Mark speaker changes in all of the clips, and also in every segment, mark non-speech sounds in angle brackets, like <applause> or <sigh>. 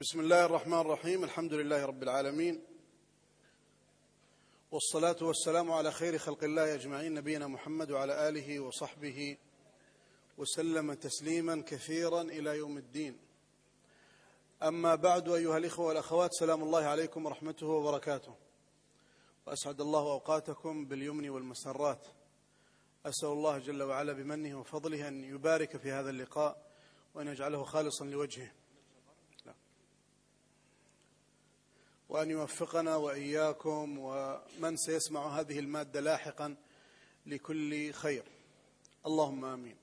Speaker 1: بسم الله الرحمن الرحيم الحمد لله رب العالمين والصلاة والسلام على خير خلق الله أجمعين نبينا محمد وعلى آله وصحبه وسلم تسليما كثيرا إلى يوم الدين أما بعد أيها الإخوة والأخوات سلام الله عليكم ورحمته وبركاته وأسعد الله أوقاتكم باليمن والمسرات أسأل الله جل وعلا بمنه وفضله أن يبارك في هذا اللقاء وأن يجعله خالصا لوجهه وأن يوفقنا وإياكم ومن سيسمع هذه المادة لاحقا لكل خير. اللهم آمين.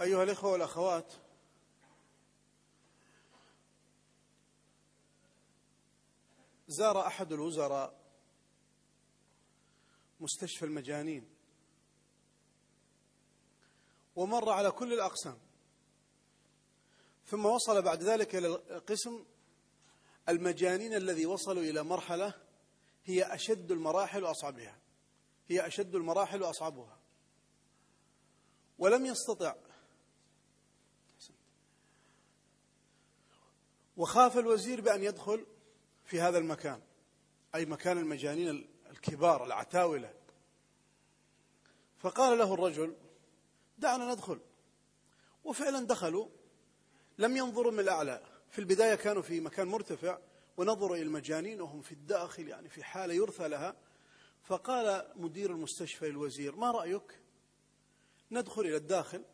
Speaker 1: أيها الإخوة والأخوات زار أحد الوزراء مستشفى المجانين. ومر على كل الأقسام. ثم وصل بعد ذلك إلى قسم المجانين الذي وصلوا إلى مرحلة هي أشد المراحل وأصعبها. هي أشد المراحل وأصعبها. ولم يستطع وخاف الوزير بأن يدخل في هذا المكان أي مكان المجانين الكبار العتاولة. فقال له الرجل دعنا ندخل. وفعلا دخلوا. لم ينظروا من الأعلى. في البداية كانوا في مكان مرتفع ونظروا إلى المجانين وهم في الداخل يعني في حالة يرثى لها. فقال مدير المستشفى للوزير ما رأيك ندخل إلى الداخل؟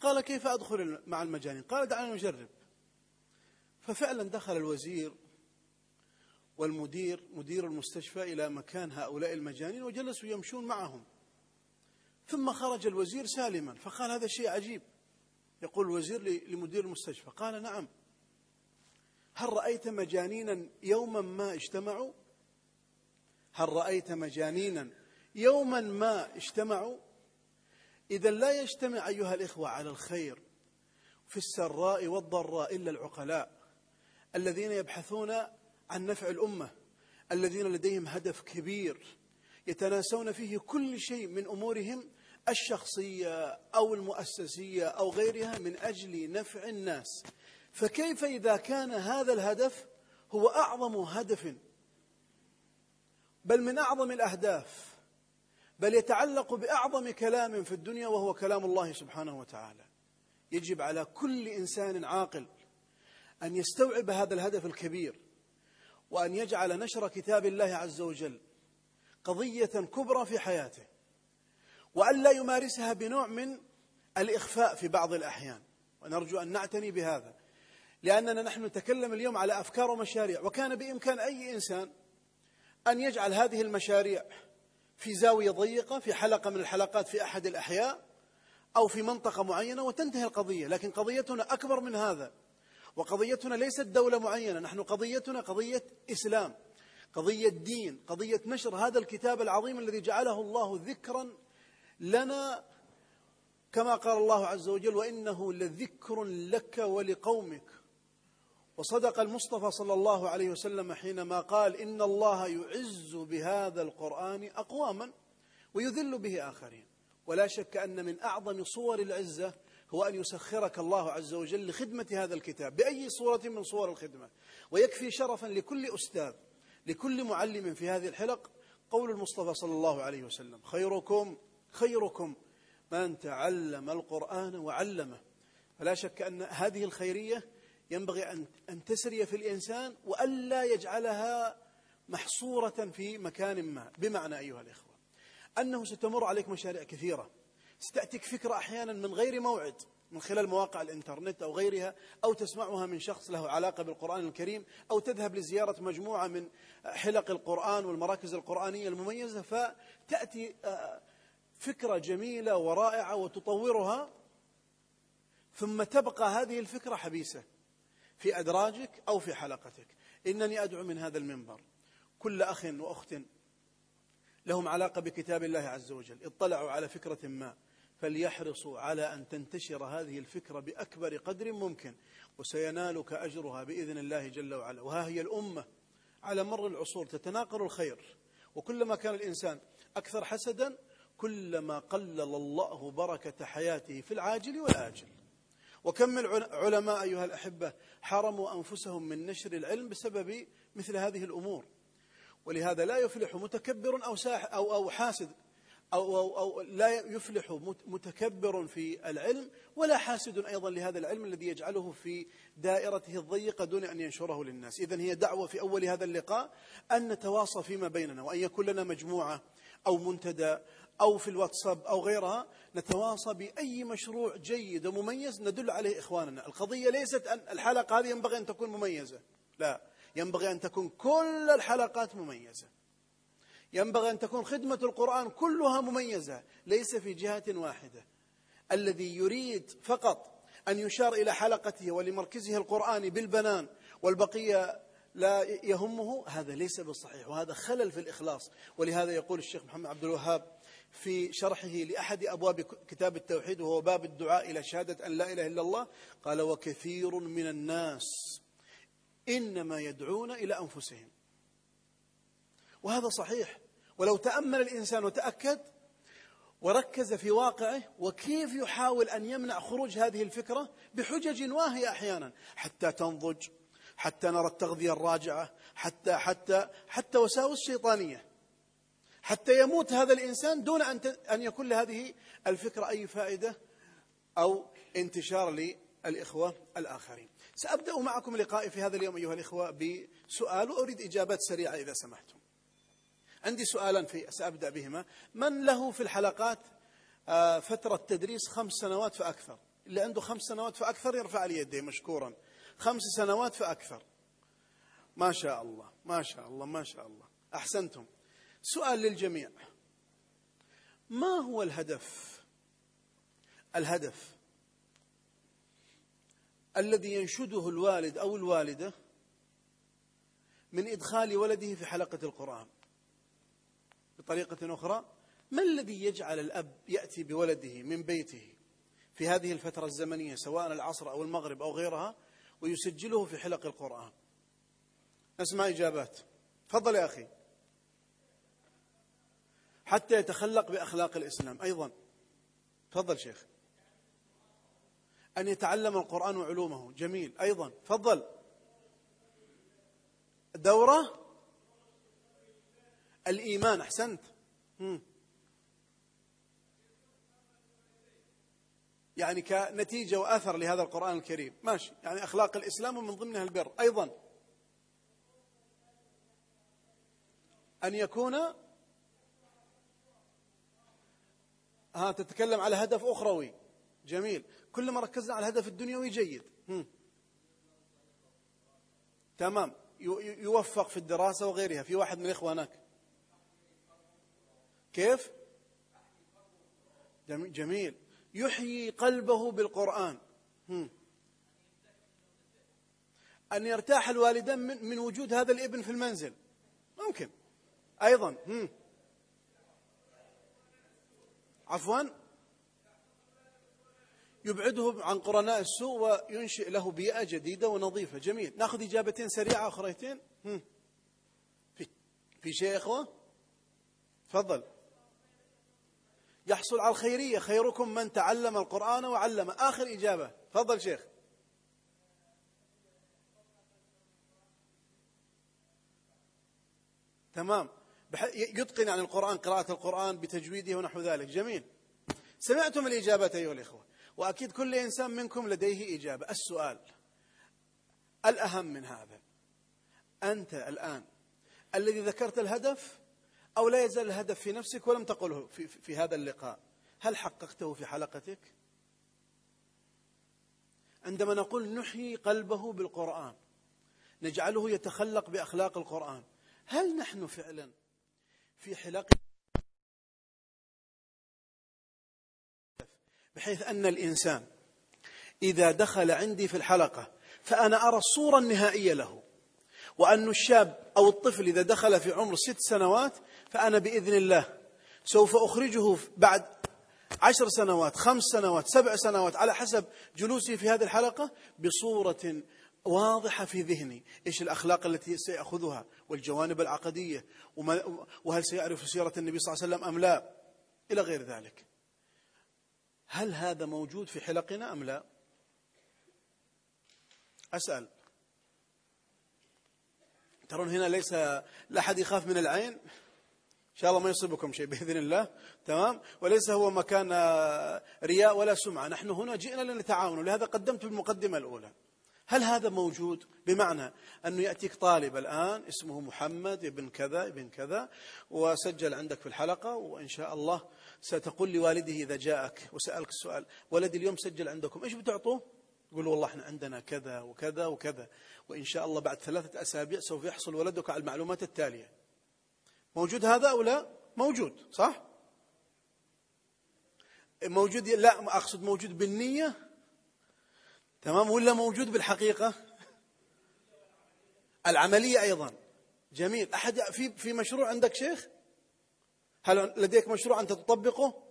Speaker 1: قال كيف أدخل مع المجانين؟ قال دعنا نجرب. ففعلا دخل الوزير والمدير مدير المستشفى إلى مكان هؤلاء المجانين وجلسوا يمشون معهم. ثم خرج الوزير سالما فقال هذا شيء عجيب. يقول الوزير لمدير المستشفى قال نعم. هل رأيت مجانينا يوما ما اجتمعوا؟ هل رأيت مجانينا يوما ما اجتمعوا؟ إذا لا يجتمع أيها الإخوة على الخير في السراء والضراء إلا العقلاء الذين يبحثون عن نفع الأمة الذين لديهم هدف كبير يتناسون فيه كل شيء من أمورهم الشخصية أو المؤسسية أو غيرها من أجل نفع الناس. فكيف إذا كان هذا الهدف هو أعظم هدف؟ بل من أعظم الأهداف بل يتعلق بأعظم كلام في الدنيا وهو كلام الله سبحانه وتعالى. يجب على كل إنسان عاقل أن يستوعب هذا الهدف الكبير وأن يجعل نشر كتاب الله عز وجل قضية كبرى في حياته. وأن لا يمارسها بنوع من الإخفاء في بعض الأحيان. ونرجو أن نعتني بهذا. لأننا نحن نتكلم اليوم على أفكار ومشاريع. وكان بإمكان أي إنسان أن يجعل هذه المشاريع في زاوية ضيقة في حلقة من الحلقات في أحد الأحياء أو في منطقة معينة وتنتهي القضية. لكن قضيتنا أكبر من هذا. وقضيتنا ليست دولة معينة. نحن قضيتنا قضية إسلام قضية دين قضية نشر هذا الكتاب العظيم الذي جعله الله ذكرا لنا كما قال الله عز وجل وإنه لذكر لك ولقومك. وصدق المصطفى صلى الله عليه وسلم حينما قال إن الله يعز بهذا القرآن أقواما ويذل به آخرين. ولا شك أن من أعظم صور العزة هو أن يسخرك الله عز وجل لخدمة هذا الكتاب. بأي صورة من صور الخدمة. ويكفي شرفا لكل أستاذ لكل معلم في هذه الحلق قول المصطفى صلى الله عليه وسلم. خيركم خيركم من تعلم القرآن وعلمه. فلا شك أن هذه الخيرية ينبغي أن تسري في الإنسان وألا يجعلها محصورة في مكان ما. بمعنى أيها الإخوة أنه ستمر عليك مشاريع كثيرة. ستأتيك فكرة أحيانا من غير موعد من خلال مواقع الإنترنت أو غيرها أو تسمعها من شخص له علاقة بالقرآن الكريم أو تذهب لزيارة مجموعة من حلق القرآن والمراكز القرآنية المميزة فتأتي آه، فكرة جميلة ورائعة وتطورها ثم تبقى هذه الفكرة حبيسة في أدراجك أو في حلقتك. إنني أدعو من هذا المنبر كل أخ وأخت لهم علاقة بكتاب الله عز وجل اطلعوا على فكرة ما فليحرصوا على أن تنتشر هذه الفكرة بأكبر قدر ممكن وسينالك أجرها بإذن الله جل وعلا. وها هي الأمة على مر العصور تتناقل الخير وكلما كان الإنسان أكثر حسدا كلما قلل الله بركة حياته في العاجل والآجل. وكم من أيها الأحبة حرموا أنفسهم من نشر العلم بسبب مثل هذه الأمور. ولهذا لا يفلح متكبر أو, ساح أو, أو حاسد أو, أو, أو لا يفلح متكبر في العلم ولا حاسد أيضا لهذا العلم الذي يجعله في دائرته الضيقة دون أن ينشره للناس. إذن هي دعوة في أول هذا اللقاء أن نتواصى فيما بيننا وأن يكون لنا مجموعة أو منتدى أو في الواتساب أو غيرها نتواصى بأي مشروع جيد ومميز ندل عليه إخواننا. القضية ليست أن الحلقة هذه ينبغي أن تكون مميزة. لا ينبغي أن تكون كل الحلقات مميزة. ينبغي أن تكون خدمة القرآن كلها مميزة ليس في جهة واحدة. الذي يريد فقط أن يشار إلى حلقته ولمركزه القرآني بالبنان والبقية لا يهمه هذا ليس بالصحيح وهذا خلل في الإخلاص. ولهذا يقول الشيخ محمد عبد الوهاب في شرحه لأحد أبواب كتاب التوحيد وهو باب الدعاء إلى شهادة أن لا إله إلا الله قال وكثير من الناس إنما يدعون إلى أنفسهم. وهذا صحيح. ولو تأمل الإنسان وتأكد وركز في واقعه وكيف يحاول أن يمنع خروج هذه الفكرة؟ بحجج واهية أحيانا حتى تنضج حتى نرى التغذية الراجعة حتى حتى حتى وساوس شيطانية حتى يموت هذا الإنسان دون أن أن يكون لهذه الفكرة أي فائدة أو انتشار للإخوة الآخرين. سأبدأ معكم لقائي في هذا اليوم أيها الإخوة بسؤال وأريد إجابات سريعة إذا سمحتم. عندي سؤالا في سأبدأ بهما. من له في الحلقات آه، فترة تدريس خمس سنوات فأكثر؟ اللي عنده خمس سنوات فأكثر يرفع لي يديه مشكورا. خمس سنوات فأكثر ما شاء الله ما شاء الله ما شاء الله. أحسنتم. سؤال للجميع. ما هو الهدف؟ الهدف الذي ينشده الوالد أو الوالدة من إدخال ولده في حلقة القرآن؟ بطريقة أخرى ما الذي يجعل الأب يأتي بولده من بيته في هذه الفترة الزمنية سواء العصر أو المغرب أو غيرها ويسجله في حلق القرآن. نسمع إجابات. تفضل يا أخي. حتى يتخلق بأخلاق الإسلام. أيضا. تفضل شيخ. أن يتعلم القرآن وعلومه. جميل. أيضا. تفضل. دورة؟ الإيمان. أحسنت. يعني كنتيجة وأثر لهذا القرآن الكريم. ماشي. يعني أخلاق الإسلام ومن ضمنها البر. أيضا. أن يكون ها تتكلم على هدف أخروي. جميل. كلما ركزنا على الهدف الدنيوي جيد. هم. تمام. يوفق في الدراسة وغيرها. في واحد من الإخوة هناك. كيف؟ جميل. يحيي قلبه بالقرآن. أن يرتاح الوالدان من, من وجود هذا الإبن في المنزل. ممكن. أيضا. عفوا. يبعده عن قرناء السوء وينشئ له بيئة جديدة ونظيفة. جميل. نأخذ إجابتين سريعة أخريتين في, في شيء يا إخوة تفضل. يحصل على الخيرية. خيركم من تعلم القرآن وعلم. آخر إجابة. تفضل شيخ. تمام. يتقن عن القرآن قراءة القرآن بتجويده ونحو ذلك. جميل. سمعتم الإجابة أيها الإخوة. وأكيد كل إنسان منكم لديه إجابة. السؤال. الأهم من هذا. أنت الآن الذي ذكرت الهدف؟ أو لا يزال الهدف في نفسك ولم تقله في, في هذا اللقاء. هل حققته في حلقتك؟ عندما نقول نحيي قلبه بالقرآن نجعله يتخلق بأخلاق القرآن هل نحن فعلا في حلق بحيث أن الإنسان إذا دخل عندي في الحلقة فأنا أرى الصورة النهائية له وأن الشاب أو الطفل إذا دخل في عمر ست سنوات فأنا بإذن الله سوف أخرجه بعد عشر سنوات خمس سنوات سبع سنوات على حسب جلوسي في هذه الحلقة بصورة واضحة في ذهني. إيش الأخلاق التي سيأخذها والجوانب العقدية وهل سيعرف سيرة النبي صلى الله عليه وسلم أم لا؟ إلى غير ذلك. هل هذا موجود في حلقنا أم لا؟ أسأل. ترون هنا ليس لا أحد يخاف من العين؟ شاء الله ما يصيبكم شيء بإذن الله. تمام؟ وليس هو مكان رياء ولا سمعة. نحن هنا جئنا لنتعاون ولهذا قدمت المقدمة الأولى. هل هذا موجود؟ بمعنى أنه يأتيك طالب الآن اسمه محمد ابن كذا ابن كذا وسجل عندك في الحلقة وإن شاء الله ستقول لوالده إذا جاءك وسألك السؤال ولدي اليوم سجل عندكم إيش بتعطوه؟ يقول والله إحنا عندنا كذا وكذا وكذا. وإن شاء الله بعد ثلاثة أسابيع سوف يحصل ولدك على المعلومات التالية. موجود هذا أو لا؟ موجود صح؟ موجود لا أقصد موجود بالنية؟ تمام ولا موجود بالحقيقة؟ العملية أيضا. جميل. أحد في في مشروع عندك شيخ؟ هل لديك مشروع أنت تطبقه؟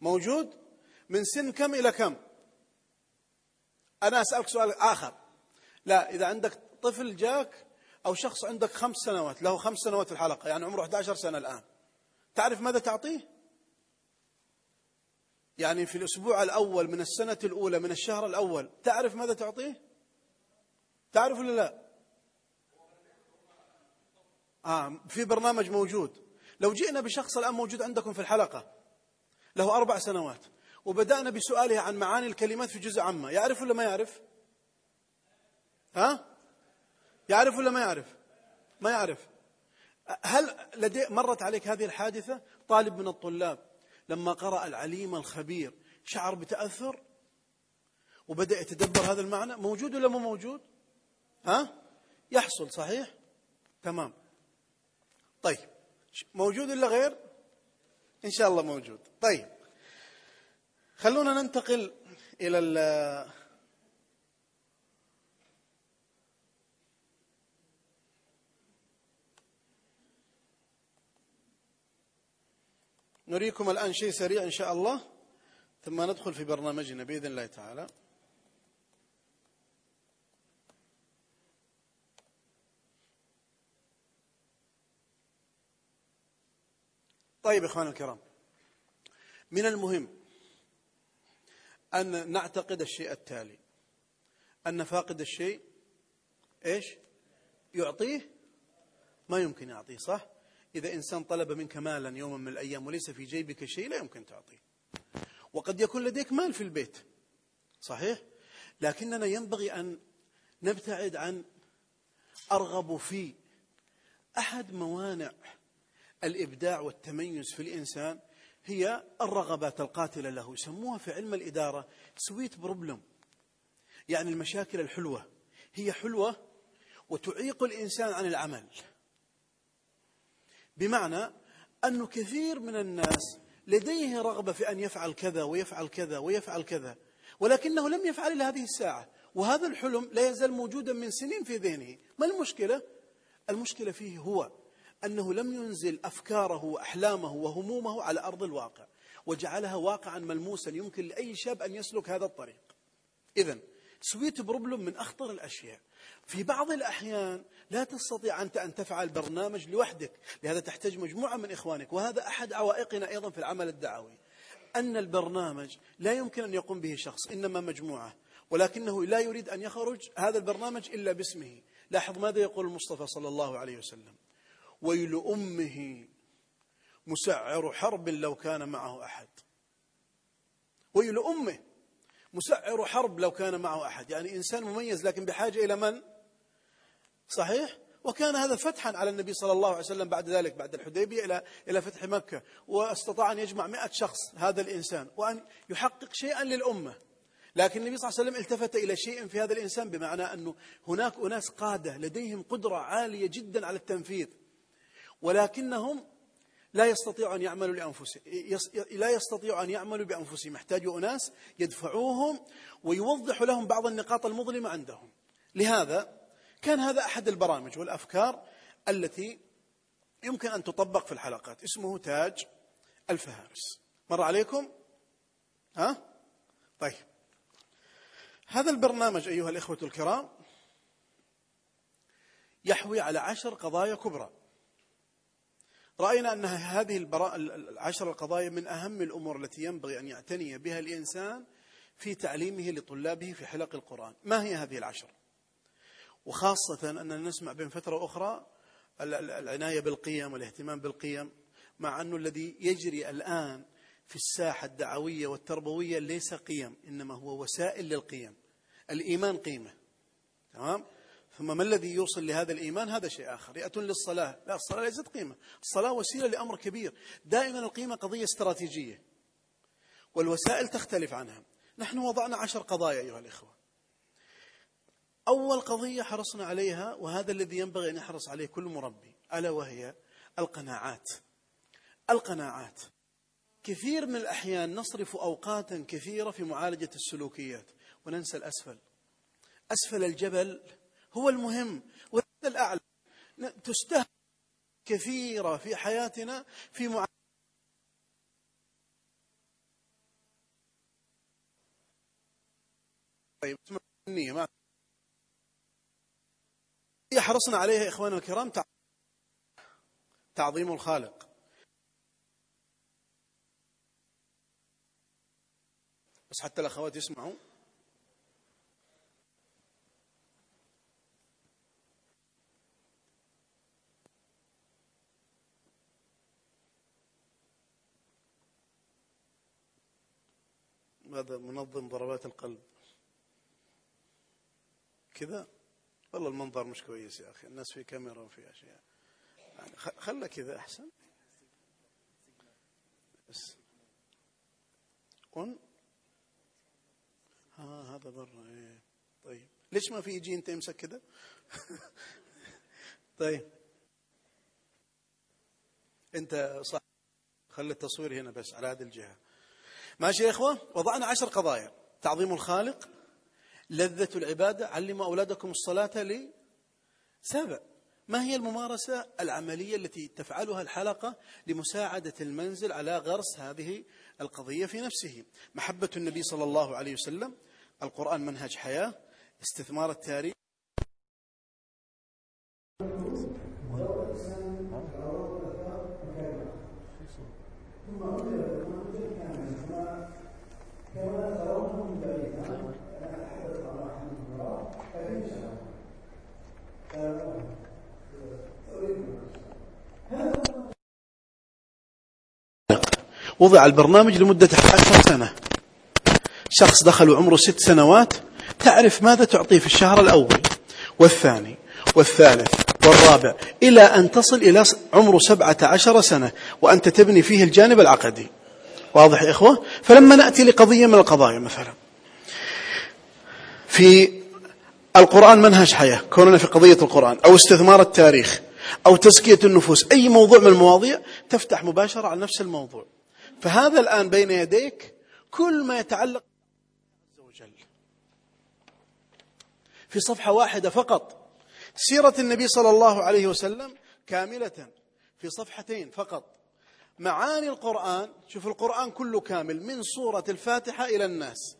Speaker 1: موجود؟ من سن كم إلى كم؟ أنا أسألك سؤال آخر. لا إذا عندك طفل جاك أو شخص عندك خمس سنوات له خمس سنوات في الحلقة يعني عمره 11 سنة الآن. تعرف ماذا تعطيه؟ يعني في الأسبوع الأول من السنة الأولى من الشهر الأول تعرف ماذا تعطيه؟ تعرف ولا لا؟ آه في برنامج موجود. لو جئنا بشخص الآن موجود عندكم في الحلقة له أربع سنوات وبدأنا بسؤاله عن معاني الكلمات في جزء عامة يعرف ولا ما يعرف؟ ها؟ يعرف ولا ما يعرف؟ ما يعرف. هل لدي مرت عليك هذه الحادثة؟ طالب من الطلاب لما قرأ العليم الخبير شعر بتأثر؟ وبدأ يتدبر هذا المعنى؟ موجود ولا مو موجود؟ ها؟ يحصل صحيح؟ تمام. طيب موجود ولا غير؟ إن شاء الله موجود. طيب خلونا ننتقل إلى نريكم الآن شيء سريع إن شاء الله ثم ندخل في برنامجنا بإذن الله تعالى. طيب إخوان الكرام من المهم أن نعتقد الشيء التالي أن فاقد الشيء إيش؟ يعطيه ما يمكن يعطيه صح؟ إذا إنسان طلب منك مالا يوما من الأيام وليس في جيبك شيء لا يمكن تعطيه. وقد يكون لديك مال في البيت. صحيح؟ لكننا ينبغي أن نبتعد عن أرغب في أحد موانع الإبداع والتميز في الإنسان هي الرغبات القاتلة له. يسموها في علم الإدارة sweet problem يعني المشاكل الحلوة. هي حلوة وتعيق الإنسان عن العمل. بمعنى أن كثير من الناس لديه رغبة في أن يفعل كذا ويفعل كذا ويفعل كذا ولكنه لم يفعل إلى هذه الساعة وهذا الحلم لا يزال موجودا من سنين في ذهنه ما المشكلة؟ المشكلة فيه هو أنه لم ينزل أفكاره وأحلامه وهمومه على أرض الواقع وجعلها واقعا ملموسا يمكن لأي شاب أن يسلك هذا الطريق إذا sweet problem من أخطر الأشياء. في بعض الأحيان لا تستطيع أنت أن تفعل برنامج لوحدك لهذا تحتاج مجموعة من إخوانك وهذا أحد عوائقنا أيضا في العمل الدعوي. أن البرنامج لا يمكن أن يقوم به شخص إنما مجموعة ولكنه لا يريد أن يخرج هذا البرنامج إلا باسمه. لاحظ ماذا يقول المصطفى صلى الله عليه وسلم. ويل أمه مسعر حرب لو كان معه أحد. ويل أمه مسعر حرب لو كان معه أحد يعني إنسان مميز لكن بحاجة إلى من؟ صحيح؟ وكان هذا فتحا على النبي صلى الله عليه وسلم بعد ذلك بعد الحديبية إلى إلى فتح مكة واستطاع أن يجمع مئة شخص هذا الإنسان وأن يحقق شيئا للأمة لكن النبي صلى الله عليه وسلم التفت إلى شيء في هذا الإنسان بمعنى أنه هناك أناس قادة لديهم قدرة عالية جدا على التنفيذ ولكنهم لا يستطيعوا أن يعملوا لأنفسهم لا يستطيعوا أن يعملوا بأنفسهم يحتاجوا أناس يدفعوهم ويوضحوا لهم بعض النقاط المظلمة عندهم. لهذا كان هذا أحد البرامج والأفكار التي يمكن أن تطبق في الحلقات اسمه تاج الفهارس. مر عليكم؟ ها؟ طيب. هذا البرنامج أيها الإخوة الكرام يحوي على عشر قضايا كبرى. رأينا أن هذه العشر القضايا من أهم الأمور التي ينبغي أن يعتني بها الإنسان في تعليمه لطلابه في حلق القرآن. ما هي هذه العشر؟ وخاصة أننا نسمع بين فترة أخرى العناية بالقيم والاهتمام بالقيم مع أنه الذي يجري الآن في الساحة الدعوية والتربوية ليس قيم إنما هو وسائل للقيم. الإيمان قيمة. تمام؟ ثم ما الذي يوصل لهذا الإيمان؟ هذا شيء آخر. يأتون للصلاة. لا الصلاة ليست قيمة. الصلاة وسيلة لأمر كبير. دائما القيمة قضية استراتيجية. والوسائل تختلف عنها. نحن وضعنا عشر قضايا أيها الإخوة. أول قضية حرصنا عليها وهذا الذي ينبغي أن يحرص عليه كل مربي ألا وهي القناعات. القناعات. كثير من الأحيان نصرف أوقاتا كثيرة في معالجة السلوكيات. وننسى الأسفل. أسفل الجبل هو المهم. وهذا الأعلى. تستهدف كثيرة في حياتنا في معالجة طيب النية ما حرصنا عليها إخواننا الكرام؟ تعظيم الخالق. بس حتى الأخوات يسمعوا. هذا منظم ضربات القلب. كذا؟ والله المنظر مش كويس يا أخي الناس في كاميرا وفي أشياء. يعني خلى كذا أحسن. بس. قن ها هذا برا إيه. طيب. ليش ما في يجي انت يمسك كذا؟ <laughs> طيب. أنت صح خلي التصوير هنا بس على هذه الجهة. ماشي يا إخوة؟ وضعنا عشر قضايا. تعظيم الخالق لذة العبادة علموا أولادكم الصلاة لسبع ما هي الممارسة العملية التي تفعلها الحلقة لمساعدة المنزل على غرس هذه القضية في نفسه؟ محبة النبي صلى الله عليه وسلم القرآن منهج حياة استثمار التاريخ. وضع البرنامج لمدة عشر سنة. شخص دخل وعمره ست سنوات تعرف ماذا تعطيه في الشهر الأول؟ والثاني والثالث والرابع إلى أن تصل إلى عمر سبعة عشر سنة وأنت تبني فيه الجانب العقدي. واضح يا إخوة؟ فلما نأتي لقضية من القضايا مثلا. في القرآن منهج حياة كوننا في قضية القرآن أو استثمار التاريخ أو تزكية النفوس أي موضوع من المواضيع تفتح مباشرة على نفس الموضوع. فهذا الآن بين يديك كل ما يتعلق عز وجل في صفحة واحدة فقط سيرة النبي صلى الله عليه وسلم كاملة في صفحتين فقط. معاني القرآن شوف القرآن كله كامل من سورة الفاتحة إلى الناس.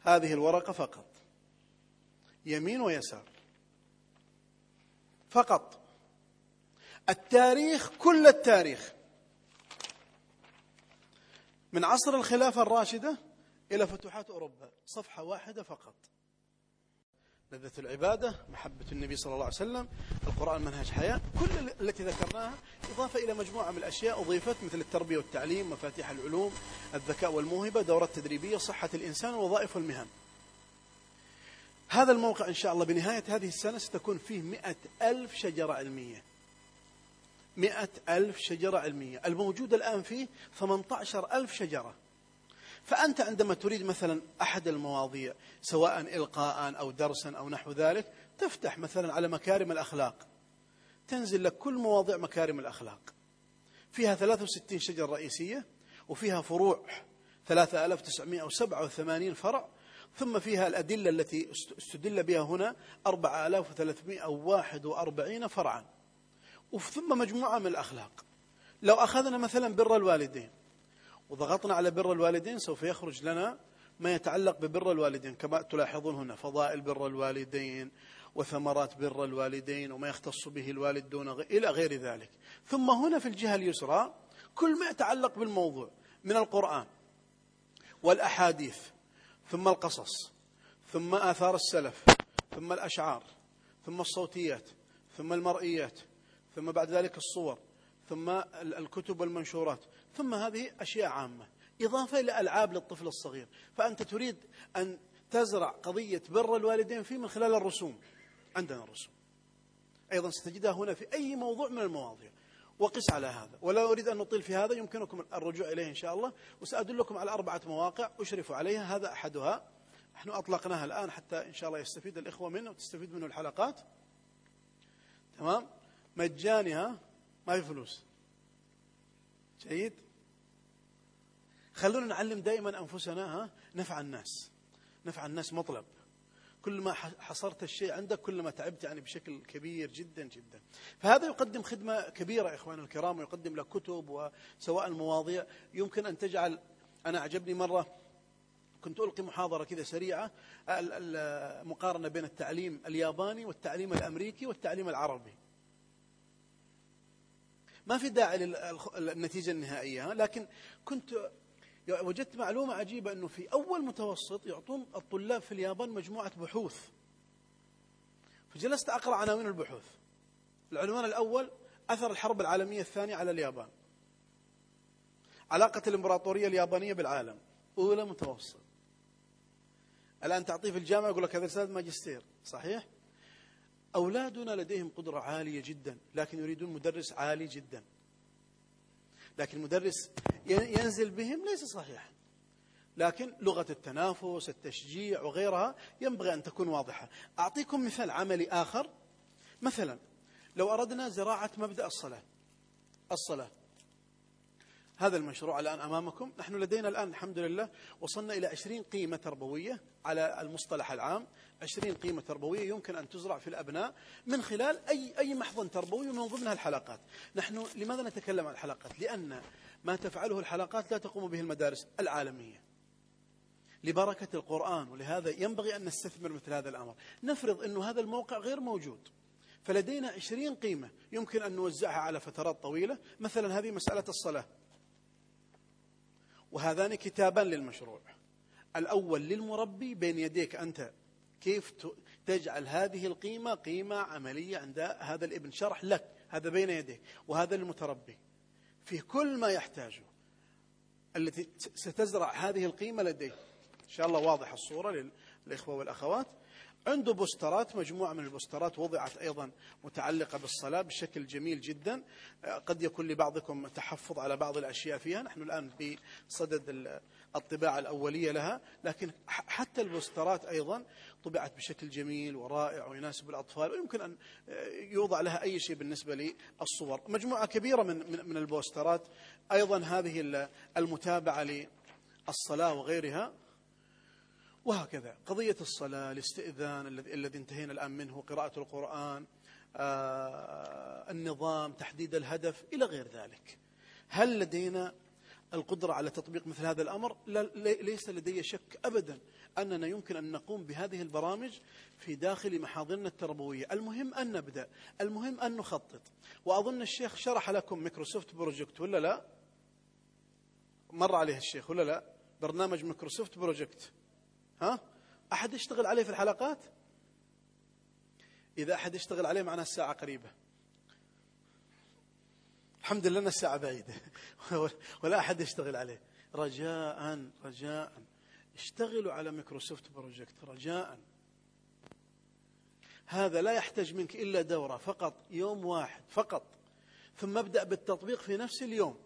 Speaker 1: هذه الورقة فقط. يمين ويسار. فقط. التاريخ كل التاريخ. من عصر الخلافة الراشدة إلى فتوحات أوروبا صفحة واحدة فقط. لذة العبادة محبة النبي صلى الله عليه وسلم القرآن منهج حياة كل التي ذكرناها إضافة إلى مجموعة من الأشياء أضيفت مثل التربية والتعليم مفاتيح العلوم الذكاء والموهبة دورات تدريبية صحة الإنسان ووظائف المهن. هذا الموقع إن شاء الله بنهاية هذه السنة ستكون فيه مئة ألف شجرة علمية. مئة ألف شجرة علمية. الموجود الآن فيه 18 ألف شجرة. فأنت عندما تريد مثلا أحد المواضيع سواء إلقاء أو درسا أو نحو ذلك تفتح مثلا على مكارم الأخلاق. تنزل لك كل مواضيع مكارم الأخلاق. فيها 63 شجرة رئيسية وفيها فروع 3987 فرع ثم فيها الأدلة التي استدل بها هنا 4341 فرعا. وثم مجموعة من الأخلاق. لو أخذنا مثلا بر الوالدين وضغطنا على بر الوالدين سوف يخرج لنا ما يتعلق ببر الوالدين كما تلاحظون هنا فضائل بر الوالدين وثمرات بر الوالدين وما يختص به الوالد دون غير إلى غير ذلك. ثم هنا في الجهة اليسرى كل ما يتعلق بالموضوع من القرآن والأحاديث ثم القصص ثم آثار السلف ثم الأشعار ثم الصوتيات ثم المرئيات ثم بعد ذلك الصور ثم الكتب والمنشورات ثم هذه أشياء عامة إضافة إلى ألعاب للطفل الصغير. فأنت تريد أن تزرع قضية بر الوالدين فيه من خلال الرسوم. عندنا الرسوم أيضا ستجدها هنا في أي موضوع من المواضيع. وقس على هذا. ولا أريد أن نطيل في هذا يمكنكم الرجوع إليه إن شاء الله. وسأدلكم على أربعة مواقع أشرف عليها هذا أحدها. نحن أطلقناها الآن حتى إن شاء الله يستفيد الإخوة منه وتستفيد منه الحلقات. تمام؟ مجاني ها؟ ما في فلوس. جيد؟ خلونا نعلم دائما أنفسنا ها؟ نفع الناس. نفع الناس مطلب. كل ما حصرت الشيء عندك كل ما تعبت يعني بشكل كبير جدا جدا. فهذا يقدم خدمة كبيرة إخواننا الكرام ويقدم لك كتب وسواء المواضيع. يمكن أن تجعل أنا أعجبني مرة كنت ألقي محاضرة كذا سريعة المقارنة بين التعليم الياباني والتعليم الأمريكي والتعليم العربي. ما في داعي للنتيجة النهائية لكن كنت وجدت معلومة عجيبة أنه في أول متوسط يعطون الطلاب في اليابان مجموعة بحوث. فجلست أقرأ عناوين البحوث. العنوان الأول أثر الحرب العالمية الثانية على اليابان. علاقة الإمبراطورية اليابانية بالعالم. أولى متوسط. الآن تعطيه في الجامعة يقول لك هذا رسالة ماجستير. صحيح؟ أولادنا لديهم قدرة عالية جدا لكن يريدون مدرس عالي جدا. لكن المدرس ينزل بهم ليس صحيحا. لكن لغة التنافس التشجيع وغيرها ينبغي أن تكون واضحة. أعطيكم مثال عملي آخر. مثلا لو أردنا زراعة مبدأ الصلاة الصلاة. هذا المشروع الآن أمامكم. نحن لدينا الآن الحمد لله وصلنا إلى 20 قيمة تربوية على المصطلح العام. 20 قيمة تربوية يمكن أن تزرع في الأبناء من خلال أي أي محضن تربوي ومن ضمنها الحلقات نحن لماذا نتكلم عن الحلقات؟ لأن ما تفعله الحلقات لا تقوم به المدارس العالمية. لبركة القرآن ولهذا ينبغي أن نستثمر مثل هذا الأمر. نفرض أن هذا الموقع غير موجود. فلدينا عشرين قيمة يمكن أن نوزعها على فترات طويلة. مثلا هذه مسألة الصلاة. وهذان كتابان للمشروع. الأول للمربي بين يديك أنت كيف تجعل هذه القيمة قيمة عملية عند هذا الابن شرح لك هذا بين يديك وهذا للمتربي. في كل ما يحتاجه التي ستزرع هذه القيمة لديه. إن شاء الله واضح الصورة للإخوة والأخوات. عنده بوسترات مجموعة من البوسترات وضعت أيضا متعلقة بالصلاة بشكل جميل جدا. قد يكون لبعضكم تحفظ على بعض الأشياء فيها. نحن الآن بصدد الطباعة الأولية لها لكن حتى البوسترات أيضا طبعت بشكل جميل ورائع ويناسب الأطفال ويمكن أن يوضع لها أي شيء بالنسبة للصور. مجموعة كبيرة من من البوسترات أيضا هذه المتابعة للصلاة وغيرها. وهكذا قضية الصلاة الاستئذان الذي انتهينا الآن منه قراءة القرآن آه، النظام تحديد الهدف إلى غير ذلك. هل لدينا القدرة على تطبيق مثل هذا الأمر ليس لدي شك أبدا أننا يمكن أن نقوم بهذه البرامج في داخل محاضرنا التربوية. المهم أن نبدأ. المهم أن نخطط. وأظن الشيخ شرح لكم Microsoft Project ولا لا؟ مر عليه الشيخ ولا لا؟ برنامج Microsoft Project. ها؟ أحد يشتغل عليه في الحلقات؟ إذا أحد يشتغل عليه معناه الساعة قريبة. الحمد لله أن الساعة بعيدة. <laughs> ولا أحد يشتغل عليه. رجاء رجاء. اشتغلوا على Microsoft Project رجاء. هذا لا يحتاج منك إلا دورة فقط يوم واحد فقط. ثم ابدأ بالتطبيق في نفس اليوم.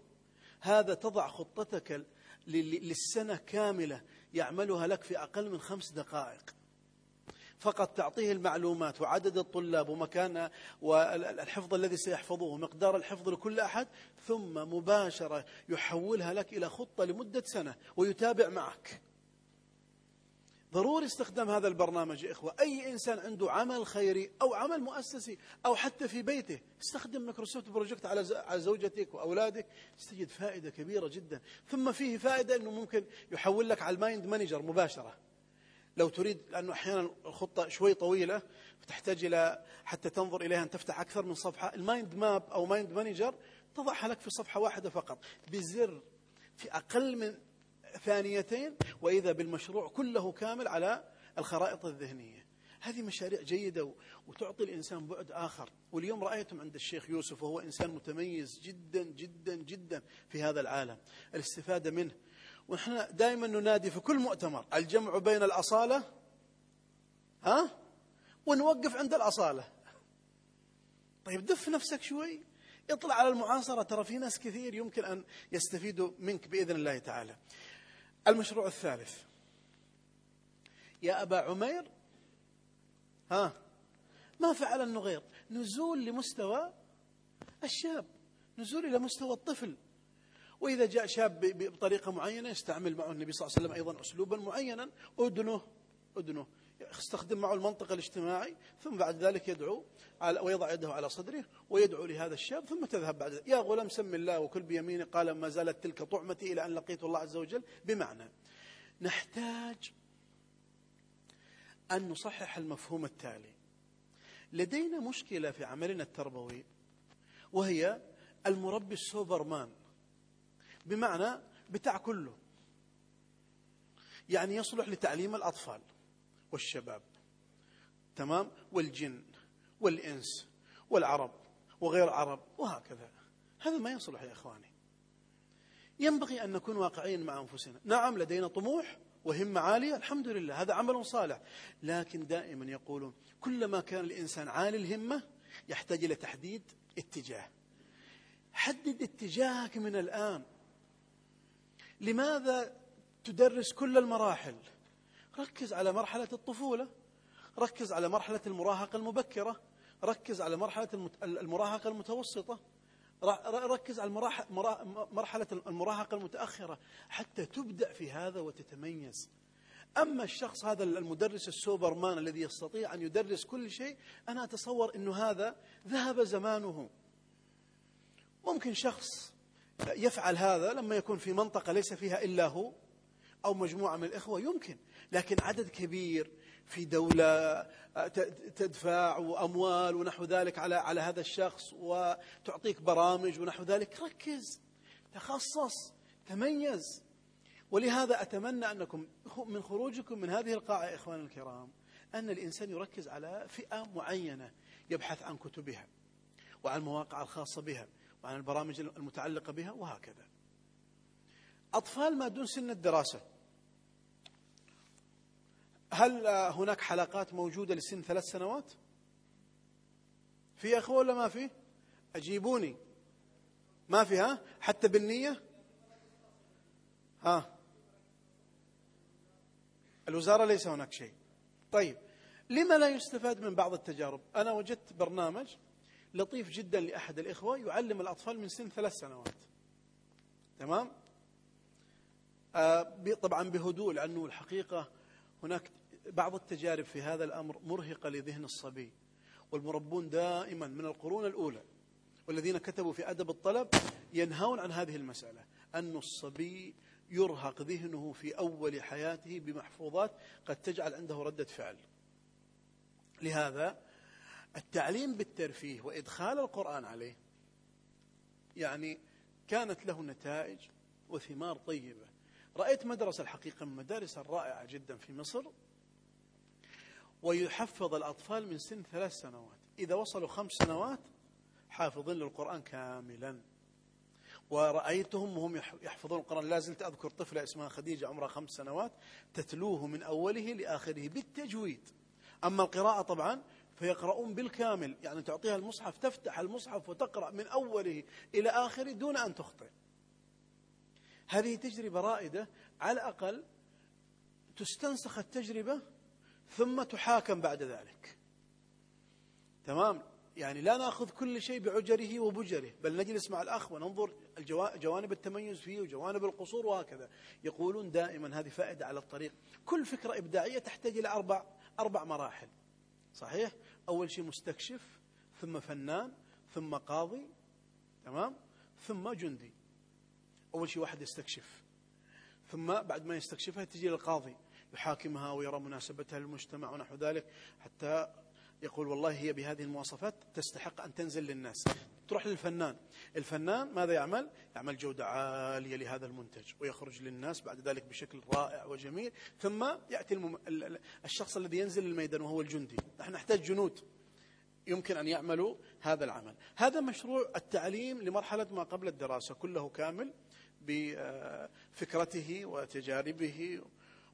Speaker 1: هذا تضع خطتك للسنة كاملة يعملها لك في أقل من خمس دقائق. فقط تعطيه المعلومات وعدد الطلاب ومكان والحفظ الذي سيحفظوه ومقدار الحفظ لكل أحد ثم مباشرة يحولها لك إلى خطة لمدة سنة ويتابع معك. ضروري استخدام هذا البرنامج يا إخوة. أي إنسان عنده عمل خيري أو عمل مؤسسي أو حتى في بيته استخدم Microsoft Project على زوجتك وأولادك ستجد فائدة كبيرة جدا. ثم فيه فائدة أنه ممكن يحول لك على ال MindManager مباشرة. لو تريد لأنه أحيانا الخطة شوي طويلة فتحتاج إلى حتى تنظر إليها أن تفتح أكثر من صفحة. ال mind map أو MindManager تضعها لك في صفحة واحدة فقط. بزر في أقل من ثانيتين وإذا بالمشروع كله كامل على الخرائط الذهنية. هذه مشاريع جيدة وتعطي الإنسان بعد آخر. واليوم رأيتم عند الشيخ يوسف وهو إنسان متميز جدا جدا جدا في هذا العالم. الاستفادة منه ونحن دائما ننادي في كل مؤتمر الجمع بين الأصالة ها؟ ونوقف عند الأصالة. طيب دف نفسك شوي. اطلع على المعاصرة ترى في ناس كثير يمكن أن يستفيدوا منك بإذن الله تعالى. المشروع الثالث. يا أبا عمير ها؟ ما فعل النغير. نزول لمستوى الشاب نزول إلى مستوى الطفل. وإذا جاء شاب بطريقة معينة يستعمل معه النبي صلى الله عليه وسلم أيضا أسلوبا معينا أدنه أدنه يستخدم معه المنطق الاجتماعي ثم بعد ذلك يدعو على ويضع يده على صدره ويدعو لهذا الشاب ثم تذهب بعد ذلك. يا غلام سم الله وكل بيمينه قال ما زالت تلك طعمتي إلى أن لقيت الله عز وجل بمعنى. نحتاج أن نصحح المفهوم التالي. لدينا مشكلة في عملنا التربوي وهي المربي السوبرمان. بمعنى بتاع كله. يعني يصلح لتعليم الأطفال والشباب تمام؟ والجن والإنس والعرب وغير العرب وهكذا. هذا ما يصلح يا إخواني. ينبغي أن نكون واقعيين مع أنفسنا. نعم لدينا طموح وهمة عالية الحمد لله هذا عمل صالح. لكن دائما يقولون كلما كان الإنسان عالي الهمة يحتاج إلى تحديد اتجاه. حدد اتجاهك من الآن. لماذا تدرس كل المراحل؟ ركز على مرحلة الطفولة ركز على مرحلة المراهقة المبكرة ركز على مرحلة المراهقة المتوسطة ركز على مرحلة المراهقة المتأخرة حتى تبدع في هذا وتتميز. أما الشخص هذا المدرس السوبرمان الذي يستطيع أن يدرس كل شيء أنا أتصور أنه هذا ذهب زمانه. ممكن شخص يفعل هذا لما يكون في منطقة ليس فيها إلا هو أو مجموعة من الإخوة يمكن. لكن عدد كبير في دولة آه، تدفع وأموال ونحو ذلك على على هذا الشخص وتعطيك برامج ونحو ذلك. ركز تخصص تميز. ولهذا أتمنى أنكم من خروجكم من هذه القاعة يا إخواني الكرام أن الإنسان يركز على فئة معينة يبحث عن كتبها وعن المواقع الخاصة بها. وعن البرامج المتعلقة بها وهكذا. أطفال ما دون سن الدراسة. هل هناك حلقات موجودة لسن ثلاث سنوات؟ في أخوة ولا ما في؟ أجيبوني. ما في ها؟ حتى بالنية؟ ها؟ الوزارة ليس هناك شيء. طيب لما لا يستفاد من بعض التجارب؟ أنا وجدت برنامج لطيف جدا لأحد الإخوة يعلم الأطفال من سن ثلاث سنوات. تمام؟ آه طبعا بهدوء لأنه الحقيقة هناك بعض التجارب في هذا الأمر مرهقة لذهن الصبي. والمربون دائما من القرون الأولى والذين كتبوا في أدب الطلب ينهون عن هذه المسألة أن الصبي يرهق ذهنه في أول حياته بمحفوظات قد تجعل عنده ردة فعل. لهذا التعليم بالترفيه وإدخال القرآن عليه يعني كانت له نتائج وثمار طيبة. رأيت مدرسة الحقيقة من المدارس الرائعة جدا في مصر ويحفظ الأطفال من سن ثلاث سنوات. إذا وصلوا خمس سنوات حافظين للقرآن كاملا. ورأيتهم وهم يحفظون القرآن. لا زلت أذكر طفلة اسمها خديجة عمرها خمس سنوات تتلوه من أوله لآخره بالتجويد. أما القراءة طبعا فيقرؤون بالكامل. يعني تعطيها المصحف تفتح المصحف وتقرأ من أوله إلى آخره دون أن تخطئ. هذه تجربة رائدة. على الأقل تستنسخ التجربة ثم تحاكم بعد ذلك. تمام؟ يعني لا نأخذ كل شيء بعجره وبجره بل نجلس مع الأخ وننظر جوانب التميز فيه وجوانب القصور وهكذا. يقولون دائما هذه فائدة على الطريق. كل فكرة إبداعية تحتاج إلى أربع أربع مراحل. صحيح؟ أول شيء مستكشف ثم فنان ثم قاضي تمام؟ ثم جندي. أول شيء واحد يستكشف. ثم بعد ما يستكشفها تجي للقاضي يحاكمها ويرى مناسبتها للمجتمع ونحو ذلك حتى يقول والله هي بهذه المواصفات تستحق أن تنزل للناس. تروح للفنان. الفنان ماذا يعمل؟ يعمل جودة عالية لهذا المنتج ويخرج للناس بعد ذلك بشكل رائع وجميل. ثم يأتي المم... الشخص الذي ينزل للميدان وهو الجندي. نحن نحتاج جنود يمكن أن يعملوا هذا العمل. هذا مشروع التعليم لمرحلة ما قبل الدراسة كله كامل بفكرته وتجاربه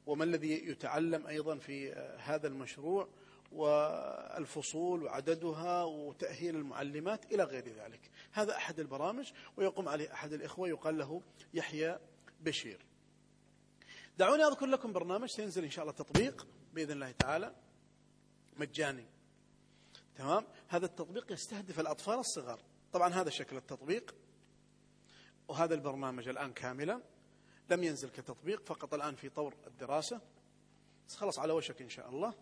Speaker 1: وما الذي يتعلم أيضا في هذا المشروع. والفصول وعددها وتأهيل المعلمات إلى غير ذلك. هذا أحد البرامج ويقوم عليه أحد الإخوة يقال له يحيى بشير. دعوني أذكر لكم برنامج سينزل إن شاء الله تطبيق بإذن الله تعالى. مجاني. تمام؟ هذا التطبيق يستهدف الأطفال الصغار. طبعا هذا شكل التطبيق وهذا البرنامج الآن كاملا لم ينزل كتطبيق فقط الآن في طور الدراسة. خلص على وشك إن شاء الله.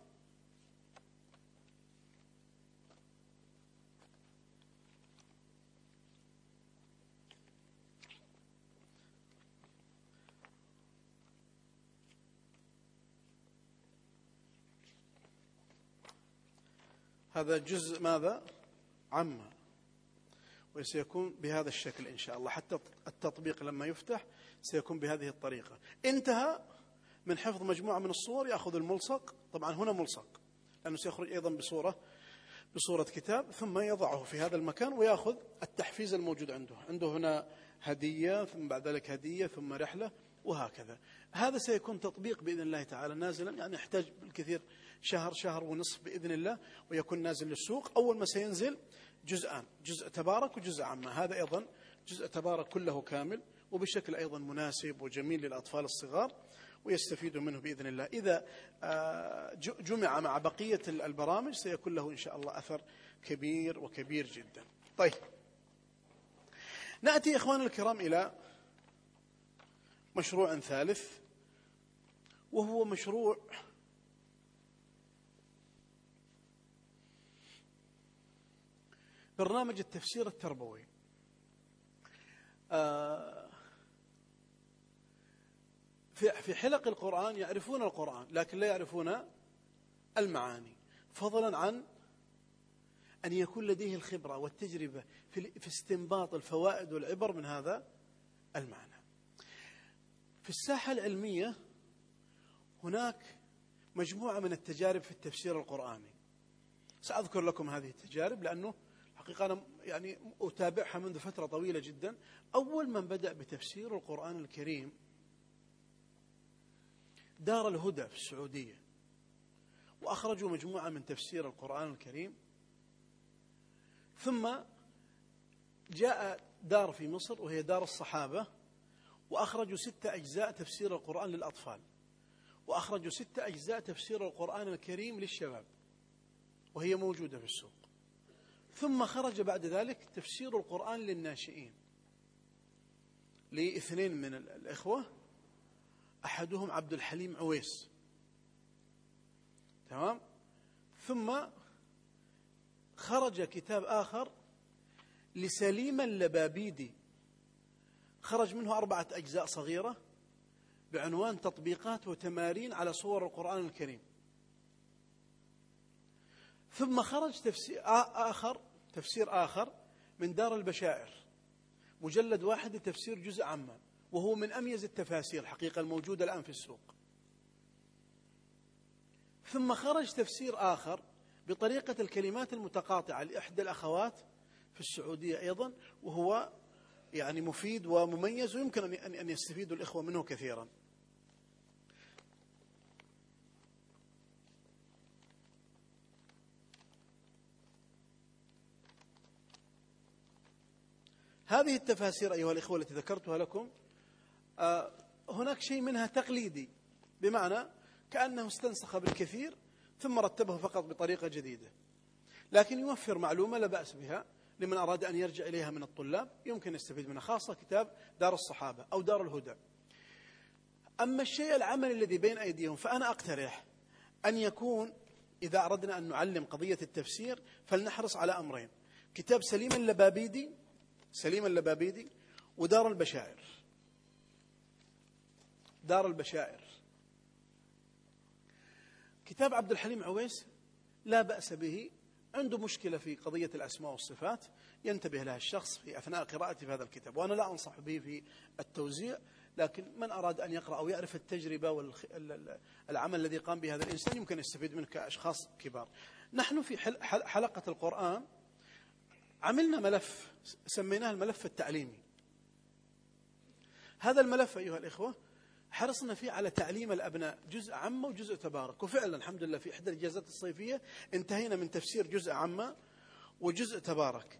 Speaker 1: هذا جزء ماذا؟ عما وسيكون بهذا الشكل إن شاء الله. حتى التطبيق لما يفتح سيكون بهذه الطريقة. انتهى من حفظ مجموعة من الصور يأخذ الملصق. طبعا هنا ملصق لأنه سيخرج أيضا بصورة بصورة كتاب ثم يضعه في هذا المكان ويأخذ التحفيز الموجود عنده. عنده هنا هدية ثم بعد ذلك هدية ثم رحلة وهكذا. هذا سيكون تطبيق بإذن الله تعالى نازلا يعني يحتاج بالكثير شهر شهر ونصف بإذن الله ويكون نازل للسوق. أول ما سينزل جزءان جزء تبارك وجزء عامة. هذا أيضا جزء تبارك كله كامل وبشكل أيضا مناسب وجميل للأطفال الصغار ويستفيدوا منه بإذن الله. إذا آه، جمع مع بقية البرامج سيكون له إن شاء الله أثر كبير وكبير جدا. طيب. نأتي إخواننا الكرام إلى مشروع ثالث وهو مشروع برنامج التفسير التربوي. آه، في حلق القرآن يعرفون القرآن لكن لا يعرفون المعاني. فضلا عن أن يكون لديه الخبرة والتجربة في استنباط الفوائد والعبر من هذا المعنى. في الساحة العلمية هناك مجموعة من التجارب في التفسير القرآني. سأذكر لكم هذه التجارب لأنه حقيقة أنا يعني أتابعها منذ فترة طويلة جدا. أول من بدأ بتفسير القرآن الكريم دار الهدى في السعودية وأخرجوا مجموعة من تفسير القرآن الكريم. ثم جاء دار في مصر وهي دار الصحابة وأخرجوا ستة أجزاء تفسير القرآن للأطفال وأخرجوا ستة أجزاء تفسير القرآن الكريم للشباب وهي موجودة في السوق. ثم خرج بعد ذلك تفسير القرآن للناشئين. لإثنين من الإخوة أحدهم عبد الحليم عويس. تمام؟ ثم خرج كتاب آخر لسليم اللبابيدي. خرج منه أربعة أجزاء صغيرة بعنوان تطبيقات وتمارين على صور القرآن الكريم. ثم خرج تفسير آخر تفسير آخر من دار البشائر. مجلد واحد لتفسير جزء عما وهو من أميز التفاسير حقيقة الموجودة الآن في السوق. ثم خرج تفسير آخر بطريقة الكلمات المتقاطعة لإحدى الأخوات في السعودية أيضا وهو يعني مفيد ومميز ويمكن أن يستفيد الإخوة منه كثيرا. هذه التفاسير أيها الإخوة التي ذكرتها لكم آه، هناك شيء منها تقليدي بمعنى كأنه استنسخ بالكثير ثم رتبه فقط بطريقة جديدة. لكن يوفر معلومة لا بأس بها لمن أراد أن يرجع إليها من الطلاب يمكن يستفيد منها خاصة كتاب دار الصحابة أو دار الهدى. أما الشيء العملي الذي بين أيديهم فأنا أقترح أن يكون إذا أردنا أن نعلم قضية التفسير فلنحرص على أمرين كتاب سليم اللبابيدي سليم اللبابيدي ودار البشائر. دار البشائر. كتاب عبد الحليم عويس لا بأس به عنده مشكلة في قضية الأسماء والصفات ينتبه لها الشخص في أثناء قراءته في هذا الكتاب وأنا لا أنصح به في التوزيع لكن من أراد أن يقرأ أو يعرف التجربة والعمل الذي قام به هذا الإنسان يمكن يستفيد منه كأشخاص كبار. نحن في حلقة القرآن عملنا ملف سميناه الملف التعليمي. هذا الملف أيها الإخوة حرصنا فيه على تعليم الأبناء جزء عامة وجزء تبارك. وفعلا الحمد لله في إحدى الإجازات الصيفية انتهينا من تفسير جزء عامة وجزء تبارك.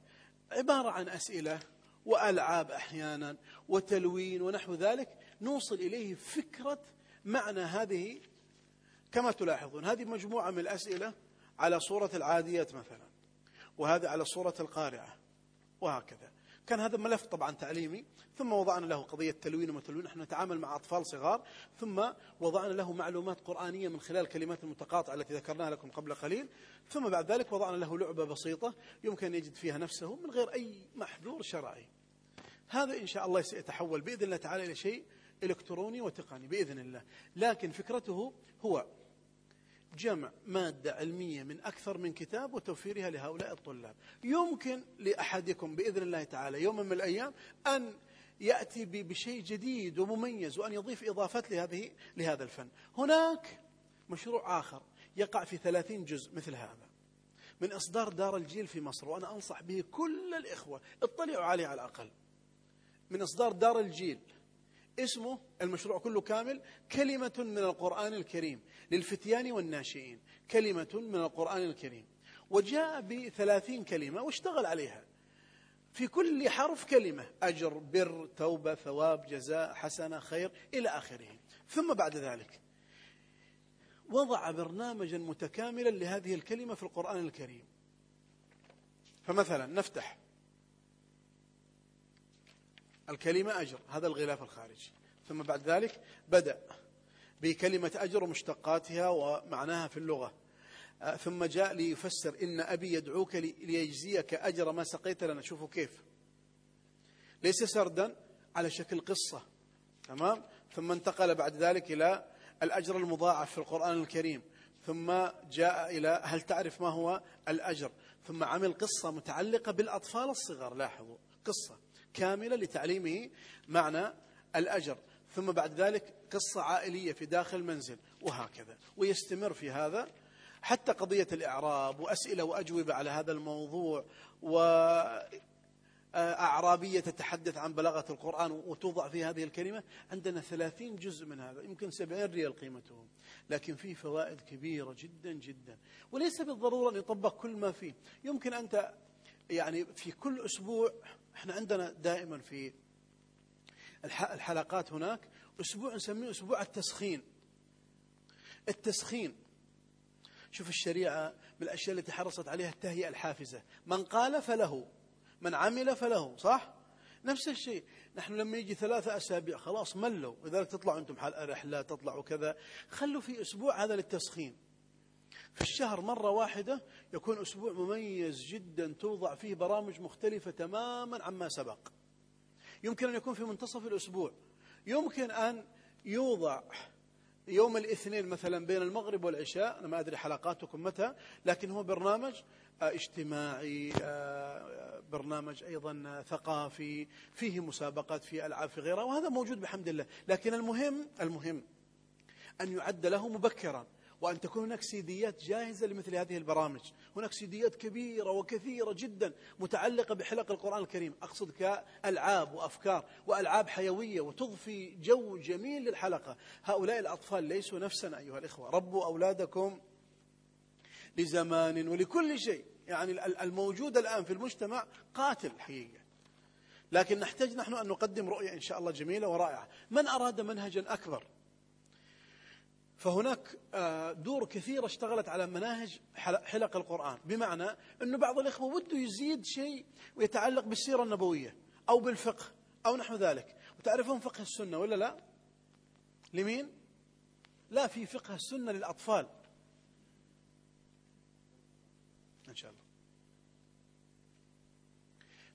Speaker 1: عبارة عن أسئلة وألعاب أحيانا وتلوين ونحو ذلك نوصل إليه فكرة معنى هذه. كما تلاحظون هذه مجموعة من الأسئلة على صورة العاديات مثلا وهذا على صورة القارعة. وهكذا. كان هذا ملف طبعا تعليمي ثم وضعنا له قضية تلوين وتلوين نحن نتعامل مع أطفال صغار. ثم وضعنا له معلومات قرآنية من خلال الكلمات المتقاطعة التي ذكرناها لكم قبل قليل. ثم بعد ذلك وضعنا له لعبة بسيطة يمكن أن يجد فيها نفسه من غير أي محذور شرعي. هذا إن شاء الله سيتحول بإذن الله تعالى إلى شيء إلكتروني وتقني بإذن الله. لكن فكرته هو جمع مادة علمية من أكثر من كتاب وتوفيرها لهؤلاء الطلاب. يمكن لأحدكم بإذن الله تعالى يوم من الأيام أن يأتي بشيء جديد ومميز وأن يضيف إضافات لهذه لهذا الفن. هناك مشروع آخر يقع في ثلاثين جزء مثل هذا. من إصدار دار الجيل في مصر وأنا أنصح به كل الإخوة اطلعوا عليه على الأقل. من إصدار دار الجيل اسمه المشروع كله كامل كلمة من القرآن الكريم. للفتيان والناشئين. كلمة من القرآن الكريم. وجاء بثلاثين كلمة واشتغل عليها. في كل حرف كلمة. أجر بر توبة ثواب جزاء حسنة خير إلى آخره. ثم بعد ذلك وضع برنامجا متكاملا لهذه الكلمة في القرآن الكريم. فمثلا نفتح الكلمة أجر. هذا الغلاف الخارجي. ثم بعد ذلك بدأ. بكلمة أجر ومشتقاتها ومعناها في اللغة. آه، ثم جاء ليفسر إن أبي يدعوك ليجزيك أجر ما سقيت لنا. شوفوا كيف. ليس سردا على شكل قصة. تمام؟ ثم انتقل بعد ذلك إلى الأجر المضاعف في القرآن الكريم. ثم جاء إلى هل تعرف ما هو الأجر؟ ثم عمل قصة متعلقة بالأطفال الصغار. لاحظوا قصة كاملة لتعليمه معنى الأجر. ثم بعد ذلك قصة عائلية في داخل المنزل وهكذا. ويستمر في هذا حتى قضية الإعراب وأسئلة وأجوبة على هذا الموضوع وأعرابية تتحدث عن بلاغة القرآن وتوضع في هذه الكلمة. عندنا ثلاثين جزء من هذا يمكن سبعين ريال قيمته لكن فيه فوائد كبيرة جدا جدا. وليس بالضرورة أن يطبق كل ما فيه. يمكن أنت يعني في كل أسبوع إحنا عندنا دائما في الحلقات هناك أسبوع نسميه أسبوع التسخين. التسخين. شوف الشريعة من الأشياء التي حرصت عليها التهيئة الحافزة. من قال فله من عمل فله صح؟ نفس الشيء. نحن لما يجي ثلاثة أسابيع خلاص ملوا. لذلك تطلعوا أنتم رحلة تطلعوا كذا. خلوا في أسبوع هذا للتسخين. في الشهر مرة واحدة يكون أسبوع مميز جدا توضع فيه برامج مختلفة تماما عما سبق. يمكن أن يكون في منتصف الأسبوع. يمكن أن يوضع يوم الاثنين مثلا بين المغرب والعشاء أنا ما أدري حلقاتكم متى لكن هو برنامج آه، اجتماعي آه، برنامج أيضا ثقافي فيه مسابقات فيه ألعاب في غيرها وهذا موجود بحمد الله. لكن المهم المهم أن يعد له مبكرا. وأن تكون هناك سيديات جاهزة لمثل هذه البرامج. هناك سيديات كبيرة وكثيرة جدا متعلقة بحلق القرآن الكريم. أقصد كألعاب وأفكار وألعاب حيوية وتضفي جو جميل للحلقة. هؤلاء الأطفال ليسوا نفسنا أيها الإخوة. ربوا أولادكم لزمان ولكل شيء. يعني الموجود الآن في المجتمع قاتل حقيقة. لكن نحتاج نحن أن نقدم رؤية إن شاء الله جميلة ورائعة. من أراد منهجا أكبر؟ فهناك آه، دور كثيرة اشتغلت على مناهج حلق القرآن بمعنى أنه بعض الإخوة وده يزيد شيء ويتعلق بالسيرة النبوية أو بالفقه أو نحو ذلك. وتعرفون فقه السنة ولا لا؟ لمين؟ لا في فقه السنة للأطفال. إن شاء الله.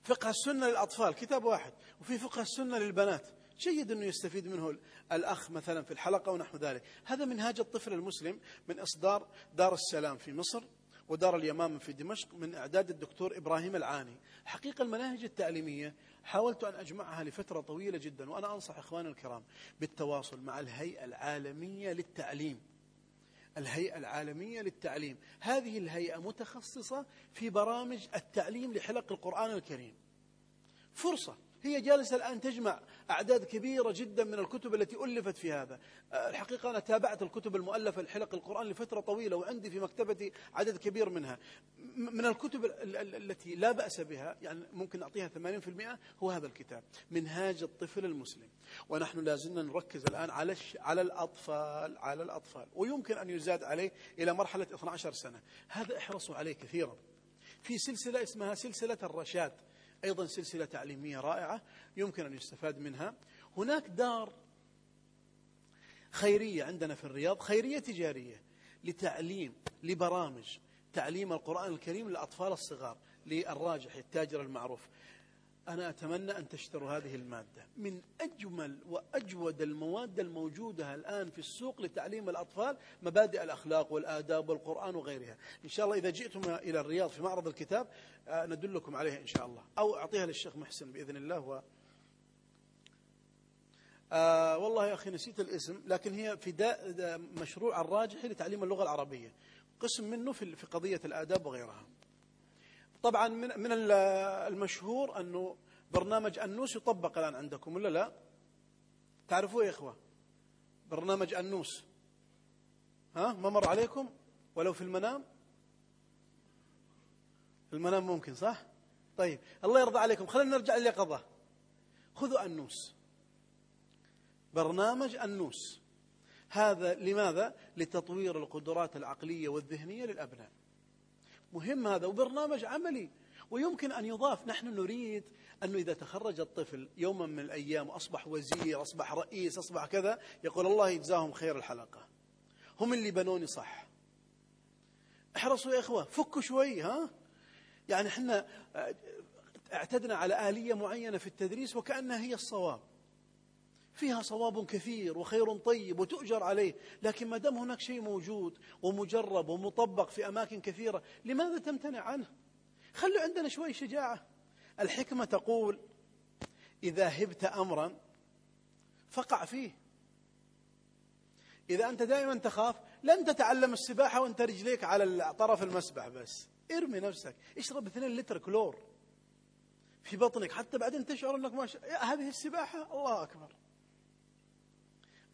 Speaker 1: فقه السنة للأطفال كتاب واحد. وفي فقه السنة للبنات. جيد أنه يستفيد منه الأخ مثلا في الحلقة ونحو ذلك. هذا منهاج الطفل المسلم من إصدار دار السلام في مصر ودار اليمامة في دمشق من إعداد الدكتور إبراهيم العاني. حقيقة المناهج التعليمية حاولت أن أجمعها لفترة طويلة جدا وأنا أنصح إخواني الكرام بالتواصل مع الهيئة العالمية للتعليم. الهيئة العالمية للتعليم. هذه الهيئة متخصصة في برامج التعليم لحلق القرآن الكريم. فرصة هي جالسة الآن تجمع أعداد كبيرة جدا من الكتب التي ألفت في هذا. آه، الحقيقة أنا تابعت الكتب المؤلفة لحلق القرآن لفترة طويلة وعندي في مكتبتي عدد كبير منها. من الكتب التي لا بأس بها يعني ممكن أعطيها 80% هو هذا الكتاب منهاج الطفل المسلم. ونحن لازلنا نركز الآن على على الأطفال على الأطفال. ويمكن أن يزاد عليه إلى مرحلة 12 سنة. هذا احرصوا عليه كثيرا. في سلسلة اسمها سلسلة الرشاد. أيضا سلسلة تعليمية رائعة يمكن أن يستفاد منها. هناك دار خيرية عندنا في الرياض خيرية تجارية لتعليم لبرامج تعليم القرآن الكريم للأطفال الصغار للراجح التاجر المعروف. أنا أتمنى أن تشتروا هذه المادة. من أجمل وأجود المواد الموجودة الآن في السوق لتعليم الأطفال مبادئ الأخلاق والآداب والقرآن وغيرها. إن شاء الله إذا جئتم إلى الرياض في معرض الكتاب آه، ندلكم عليها إن شاء الله. أو أعطيها للشيخ محسن بإذن الله و آه والله يا أخي نسيت الاسم لكن هي فداء مشروع الراجحي لتعليم اللغة العربية. قسم منه في قضية الآداب وغيرها. طبعا من من المشهور أنه برنامج أنوس يطبق الآن عندكم ولا لا؟ تعرفوه يا إخوة؟ برنامج أنوس. ها؟ ما مر عليكم؟ ولو في المنام؟ في المنام ممكن صح؟ طيب الله يرضى عليكم. خلينا نرجع لليقظة. خذوا أنوس. برنامج أنوس. هذا لماذا؟ لتطوير القدرات العقلية والذهنية للأبناء. مهم هذا وبرنامج عملي. ويمكن أن يضاف نحن نريد أنه إذا تخرج الطفل يوما من الأيام أصبح وزير أصبح رئيس أصبح كذا يقول الله يجزاهم خير الحلقة. هم اللي بنوني صح. احرصوا يا إخوة فكوا شوي ها؟ يعني إحنا اعتدنا على آلية معينة في التدريس وكأنها هي الصواب. فيها صواب كثير وخير طيب وتؤجر عليه لكن ما دام هناك شيء موجود ومجرب ومطبق في أماكن كثيرة لماذا تمتنع عنه؟ خلوا عندنا شوي شجاعة. الحكمة تقول إذا هبت أمرا فقع فيه. إذا أنت دائما تخاف لن تتعلم السباحة وأنت رجليك على طرف المسبح بس. ارمي نفسك. اشرب اثنين لتر كلور في بطنك حتى بعدين تشعر إنك ما ش... هذه السباحة؟ الله أكبر.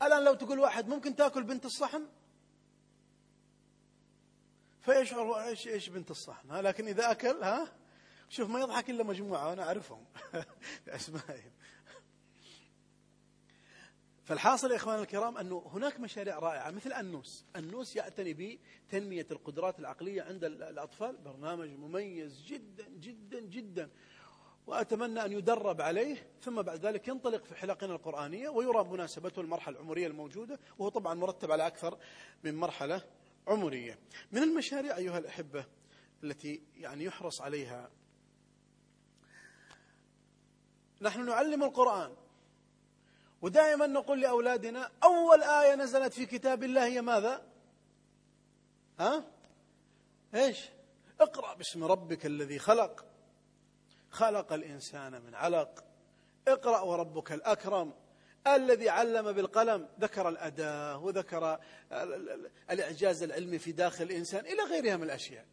Speaker 1: الآن لو تقول واحد ممكن تأكل بنت الصحن؟ فيشعر إيش إيش بنت الصحن؟ ها لكن إذا أكل ها شوف ما يضحك إلا مجموعة وأنا أعرفهم. <laughs> باسمائهم فالحاصل يا اخواننا الكرام أنه هناك مشاريع رائعة مثل النوس، النوس يعتني بتنمية القدرات العقلية عند الأطفال، برنامج مميز جدا جدا جدا. وأتمنى أن يدرب عليه ثم بعد ذلك ينطلق في حلقنا القرآنية ويرى مناسبته المرحلة العمرية الموجودة وهو طبعا مرتب على أكثر من مرحلة عمرية. من المشاريع أيها الأحبة التي يعني يحرص عليها نحن نعلم القرآن ودائما نقول لأولادنا أول آية نزلت في كتاب الله هي ماذا؟ ها؟ إيش؟ اقرأ باسم ربك الذي خلق. خلق الإنسان من علق. اقرأ وربك الأكرم. الذي علم بالقلم. ذكر الأداة وذكر الإعجاز العلمي في داخل الإنسان إلى غيرها من الأشياء.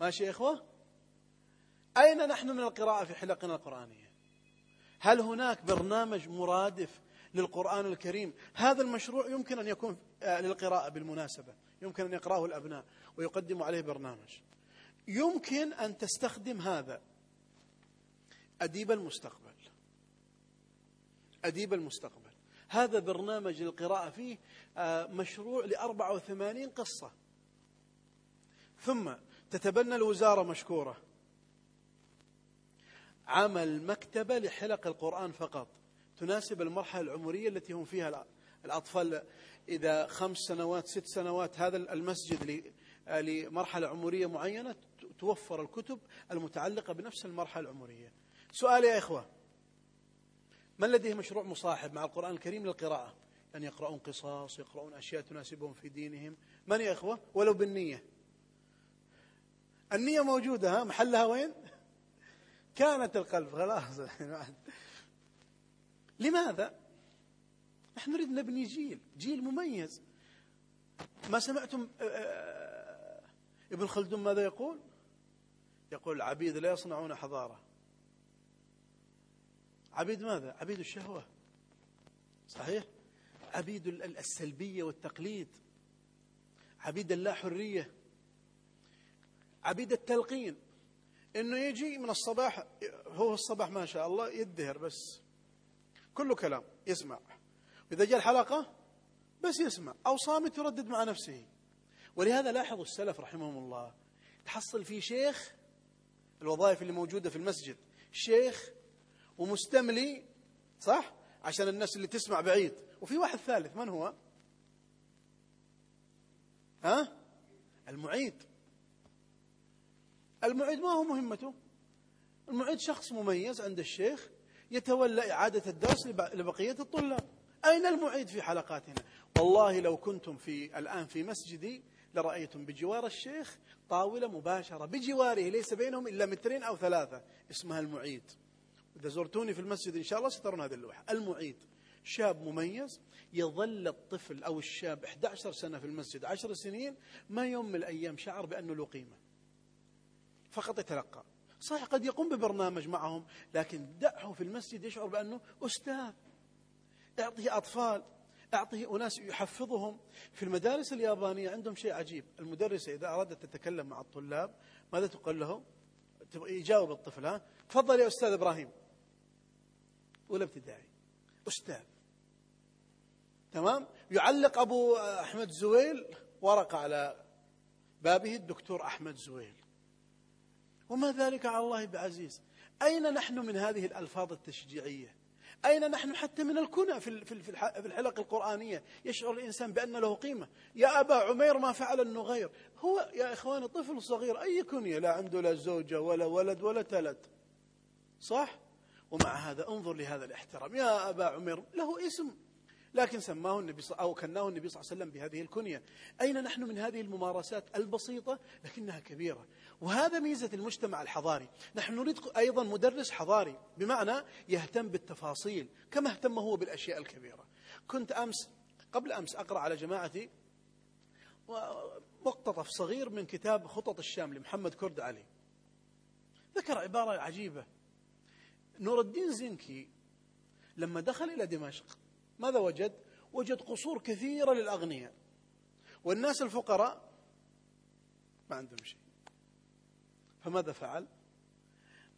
Speaker 1: ماشي يا إخوة؟ أين نحن من القراءة في حلقنا القرآنية؟ هل هناك برنامج مرادف للقرآن الكريم؟ هذا المشروع يمكن أن يكون للقراءة بالمناسبة. يمكن أن يقرأه الأبناء ويقدموا عليه برنامج. يمكن أن تستخدم هذا. أديب المستقبل. أديب المستقبل. هذا برنامج القراءة فيه آه، مشروع لأربعة وثمانين قصة. ثم تتبنى الوزارة مشكورة. عمل مكتبة لحلق القرآن فقط. تناسب المرحلة العمرية التي هم فيها الأطفال إذا خمس سنوات ست سنوات هذا المسجد آه، لمرحلة عمرية معينة توفر الكتب المتعلقة بنفس المرحلة العمرية. سؤال يا إخوة. من لديه مشروع مصاحب مع القرآن الكريم للقراءة؟ أن يقرؤون قصص يقرؤون أشياء تناسبهم في دينهم. من يا إخوة؟ ولو بالنية. النية موجودة ها؟ محلها وين؟ كانت القلب خلاص. <laughs> لماذا؟ نحن نريد نبني جيل جيل مميز. ما سمعتم آه، آه، ابن خلدون ماذا يقول؟ يقول العبيد لا يصنعون حضارة. عبيد ماذا؟ عبيد الشهوة. صحيح؟ عبيد السلبية والتقليد. عبيد اللا حرية. عبيد التلقين. إنه يجي من الصباح هو الصباح ما شاء الله يدهر بس. كله كلام يسمع. إذا جاء الحلقة بس يسمع أو صامت يردد مع نفسه. ولهذا لاحظوا السلف رحمهم الله تحصل في شيخ الوظائف اللي موجودة في المسجد شيخ ومستملي صح؟ عشان الناس اللي تسمع بعيد. وفي واحد ثالث من هو؟ ها؟ المعيد. المعيد ما هو مهمته. المعيد شخص مميز عند الشيخ يتولى إعادة الدرس لبقية الطلاب. أين المعيد في حلقاتنا؟ والله لو كنتم في الآن في مسجدي لرأيتم بجوار الشيخ طاولة مباشرة بجواره ليس بينهم إلا مترين أو ثلاثة اسمها المعيد. إذا زرتوني في المسجد إن شاء الله سترون هذه اللوحة. المعيد شاب مميز يظل الطفل أو الشاب 11 سنة في المسجد 10 سنين ما يوم من الأيام شعر بأنه له قيمة. فقط يتلقى. صحيح قد يقوم ببرنامج معهم لكن دعه في المسجد يشعر بأنه أستاذ. أعطيه أطفال أعطيه أناس يحفظهم. في المدارس اليابانية عندهم شيء عجيب. المدرسة إذا أرادت تتكلم مع الطلاب ماذا تقول له يجاوب الطفل ها؟ تفضل يا أستاذ إبراهيم. أولى ابتدائي. أستاذ. تمام؟ يعلق أبو أحمد زويل ورقة على بابه الدكتور أحمد زويل. وما ذلك على الله بعزيز. أين نحن من هذه الألفاظ التشجيعية؟ أين نحن حتى من الكنى في الحلق القرآنية؟ يشعر الإنسان بأن له قيمة. يا أبا عمير ما فعل النغير. هو يا إخواني طفل صغير. أي كنية؟ لا عنده لا زوجة ولا ولد ولا تلد صح؟ ومع هذا انظر لهذا الاحترام. يا أبا عمير له اسم. لكن سماه النبي أو كناه النبي صلى الله عليه وسلم بهذه الكنية. أين نحن من هذه الممارسات البسيطة؟ لكنها كبيرة. وهذا ميزة المجتمع الحضاري. نحن نريد أيضا مدرس حضاري. بمعنى يهتم بالتفاصيل كما اهتم هو بالأشياء الكبيرة. كنت أمس قبل أمس أقرأ على جماعتي مقتطف صغير من كتاب خطط الشام لمحمد كرد علي. ذكر عبارة عجيبة. نور الدين زنكي لما دخل إلى دمشق ماذا وجد؟ وجد قصور كثيرة للأغنياء. والناس الفقراء ما عندهم شيء. فماذا فعل؟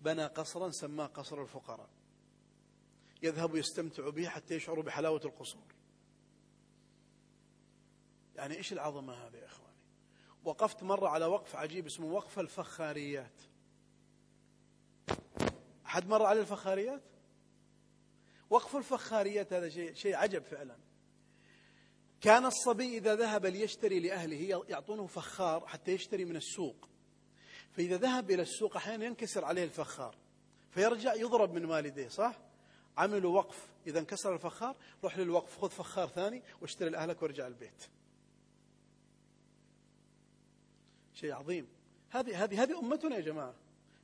Speaker 1: بنى قصرا سماه قصر الفقراء. يذهب يستمتع به حتى يشعروا بحلاوة القصور. يعني إيش العظمة هذه يا إخواني؟ وقفت مرة على وقف عجيب اسمه وقف الفخاريات. أحد مر على الفخاريات؟ وقف الفخاريات هذا شيء شيء عجب فعلا. كان الصبي إذا ذهب ليشتري لأهله يعطونه فخار حتى يشتري من السوق. فإذا ذهب إلى السوق أحيانا ينكسر عليه الفخار. فيرجع يضرب من والديه صح؟ عملوا وقف. إذا انكسر الفخار روح للوقف خذ فخار ثاني واشتري لأهلك وارجع البيت. شيء عظيم. هذه هذه هذه أمتنا يا جماعة.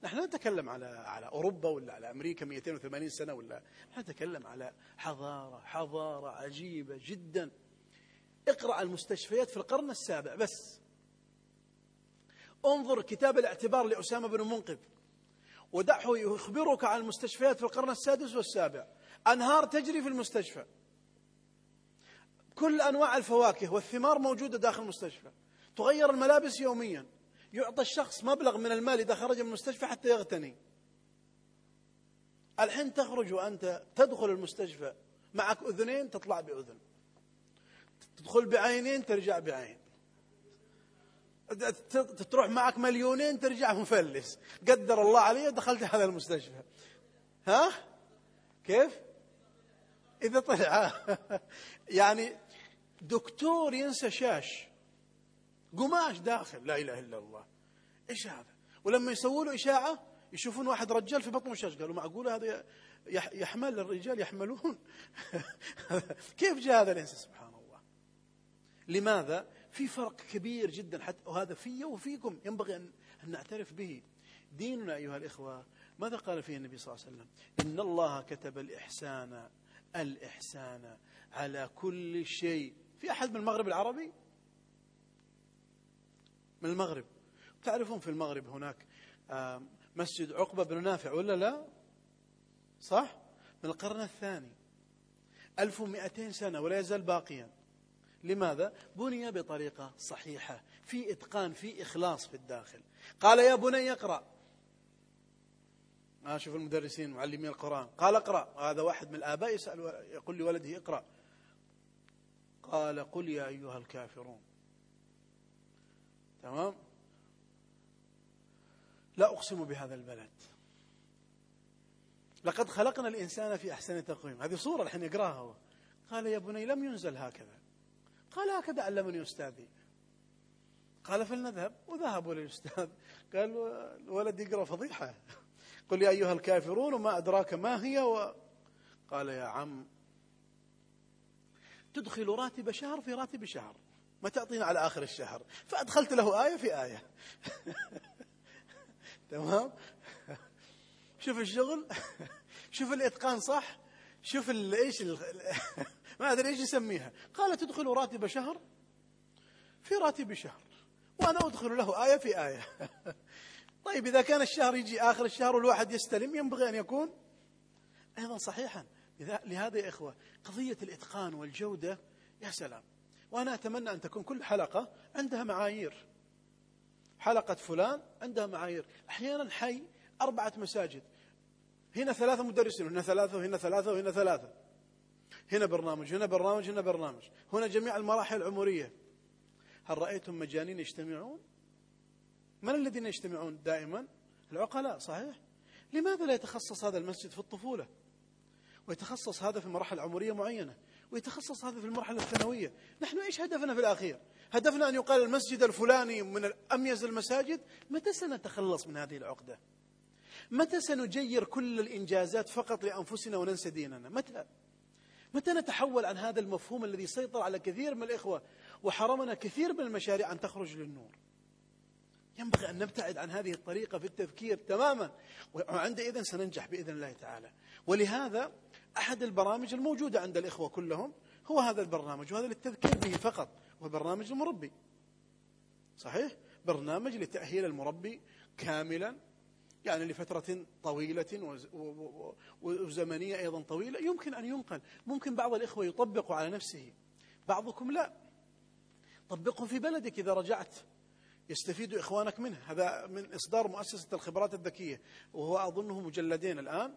Speaker 1: نحن لا نتكلم على على أوروبا ولا على أمريكا 280 سنة ولا نحن نتكلم على حضارة حضارة عجيبة جدا. اقرأ المستشفيات في القرن السابع بس. انظر كتاب الاعتبار لأسامة بن منقذ. ودعه يخبرك عن المستشفيات في القرن السادس والسابع. أنهار تجري في المستشفى. كل أنواع الفواكه والثمار موجودة داخل المستشفى. تغير الملابس يوميا. يعطى الشخص مبلغ من المال إذا خرج من المستشفى حتى يغتني. الحين تخرج وأنت تدخل المستشفى معك أذنين تطلع بأذن. تدخل بعينين ترجع بعين. تروح معك مليونين ترجع مفلس. قدر الله علي دخلت هذا المستشفى. ها؟ كيف؟ إذا طلع. <laughs> يعني دكتور ينسى شاش. قماش داخل. لا إله إلا الله. إيش هذا؟ ولما يسووا له إشاعة يشوفون واحد رجال في بطنه مشاش. قالوا معقولة هذا يحمل الرجال يحملون. <laughs> كيف جاء هذا الإنسان؟ سبحان الله. لماذا؟ في فرق كبير جدا حتى وهذا في وفيكم ينبغي أن نعترف به. ديننا أيها الإخوة ماذا قال فيه النبي صلى الله عليه وسلم؟ إن الله كتب الإحسان الإحسان على كل شيء. في أحد من المغرب العربي؟ من المغرب. تعرفون في المغرب هناك مسجد عقبة بن نافع ولا لا؟ صح؟ من القرن الثاني. 1200 سنة ولا يزال باقيا. لماذا؟ بني بطريقة صحيحة في إتقان في إخلاص في الداخل. قال يا بني اقرأ. أشوف المدرسين معلمين القرآن. قال اقرأ. هذا واحد من الآباء يسأل يقول لولده اقرأ. قال قل يا أيها الكافرون. تمام؟ لا أقسم بهذا البلد. لقد خلقنا الإنسان في أحسن تقويم. هذه صورة الحين يقراها هو. قال يا بني لم ينزل هكذا. قال هكذا علمني أستاذي قال فلنذهب. وذهبوا للأستاذ. قال الولد يقرأ فضيحة. قل يا أيها الكافرون وما أدراك ما هي و... قال يا عم تدخل راتب شهر في راتب شهر. ما تعطينا على آخر الشهر. فأدخلت له آية في آية. <laughs> تمام؟ شوف الشغل. <laughs> شوف الإتقان صح؟ شوف إيش <laughs> ما أدري إيش يسميها. قال تدخل راتب شهر. في راتب شهر. وأنا أدخل له آية في آية. طيب إذا كان الشهر يجي آخر الشهر والواحد يستلم ينبغي أن يكون أيضا صحيحا. لهذا يا إخوة قضية الإتقان والجودة يا سلام. وأنا أتمنى أن تكون كل حلقة عندها معايير. حلقة فلان عندها معايير. أحيانا حي أربعة مساجد. هنا ثلاثة مدرسين هنا ثلاثة وهنا ثلاثة وهنا ثلاثة. هنا برنامج هنا برنامج هنا برنامج. هنا جميع المراحل العمرية. هل رأيتم مجانين يجتمعون؟ من الذين يجتمعون دائما؟ العقلاء صحيح. لماذا لا يتخصص هذا المسجد في الطفولة؟ ويتخصص هذا في مراحل عمرية معينة. ويتخصص هذا في المرحلة الثانوية. نحن إيش هدفنا في الأخير؟ هدفنا أن يقال المسجد الفلاني من أميز المساجد. متى سنتخلص من هذه العقدة؟ متى سنجير كل الإنجازات فقط لأنفسنا وننسى ديننا؟ متى؟ متى نتحول عن هذا المفهوم الذي سيطر على كثير من الإخوة وحرمنا كثير من المشاريع أن تخرج للنور؟ ينبغي أن نبتعد عن هذه الطريقة في التفكير تماما. وعندئذ سننجح بإذن الله تعالى. ولهذا أحد البرامج الموجودة عند الإخوة كلهم هو هذا البرنامج وهذا للتذكير به فقط هو برنامج المربي. صحيح؟ برنامج لتأهيل المربي كاملا يعني لفترة طويلة وزمنية أيضا طويلة يمكن أن ينقل. ممكن بعض الإخوة يطبق على نفسه بعضكم لا. طبقه في بلدك إذا رجعت. يستفيد إخوانك منه. هذا من إصدار مؤسسة الخبرات الذكية وهو أظنه مجلدين الآن.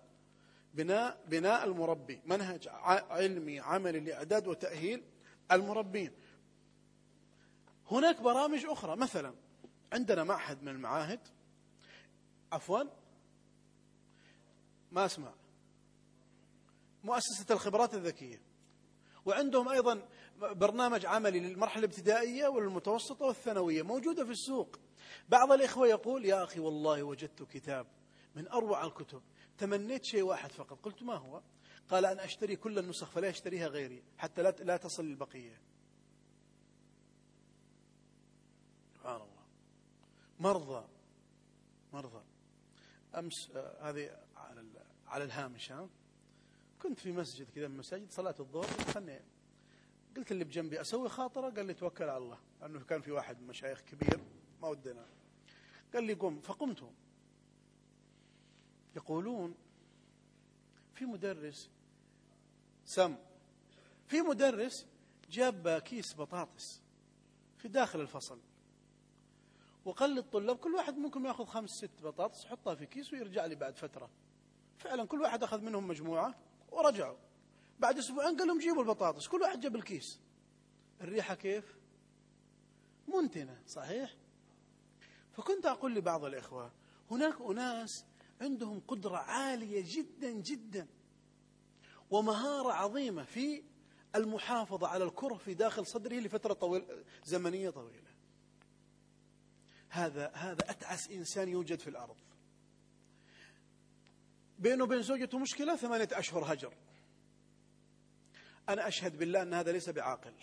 Speaker 1: بناء بناء المربي منهج علمي عملي لإعداد وتأهيل المربين. هناك برامج أخرى مثلا عندنا معهد من المعاهد عفوا ما أسمع مؤسسة الخبرات الذكية وعندهم أيضا برنامج عملي للمرحلة الابتدائية والمتوسطة والثانوية موجودة في السوق. بعض الإخوة يقول يا أخي والله وجدت كتاب من أروع الكتب تمنيت شيء واحد فقط. قلت ما هو؟ قال أن أشتري كل النسخ فلا يشتريها غيري. حتى لا لا تصل للبقية. سبحان الله. مرضى. مرضى. أمس آه، هذه على على الهامش ها؟ كنت في مسجد كذا من مساجد صلاة الظهر خلني قلت اللي بجنبي أسوي خاطرة؟ قال لي توكل على الله لأنه كان في واحد مشايخ كبير ما ودنا. قال لي قم. فقمت. يقولون في مدرس سم في مدرس جاب كيس بطاطس في داخل الفصل. وقال للطلاب كل واحد منكم ياخذ خمس ست بطاطس يحطها في كيس ويرجع لي بعد فترة. فعلا كل واحد أخذ منهم مجموعة ورجعوا. بعد أسبوعين قال لهم جيبوا البطاطس كل واحد جاب الكيس. الريحة كيف؟ منتنة صحيح؟ فكنت أقول لبعض الإخوة هناك أناس عندهم قدرة عالية جدا جدا ومهارة عظيمة في المحافظة على الكرة في داخل صدره لفترة طويل زمنية طويلة. هذا هذا أتعس إنسان يوجد في الأرض. بينه وبين زوجته مشكلة ثمانية أشهر هجر. أنا أشهد بالله أن هذا ليس بعاقل.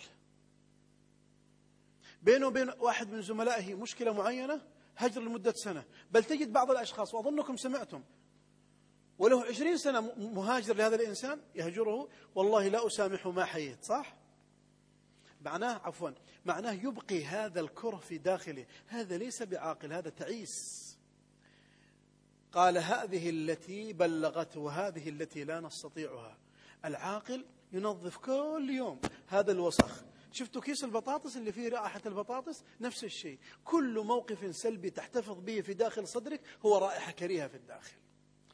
Speaker 1: بينه وبين واحد من زملائه مشكلة معينة هجر لمدة سنة. بل تجد بعض الأشخاص وأظنكم سمعتم وله عشرين سنة مهاجر لهذا الإنسان يهجره والله لا أسامحه ما حييت صح؟ معناه عفوا معناه يبقي هذا الكره في داخله هذا ليس بعاقل هذا تعيس. قال هذه التي بلغت وهذه التي لا نستطيعها. العاقل ينظف كل يوم. هذا الوسخ. شفتوا كيس البطاطس اللي فيه رائحة البطاطس؟ نفس الشيء. كل موقف سلبي تحتفظ به في داخل صدرك هو رائحة كريهة في الداخل.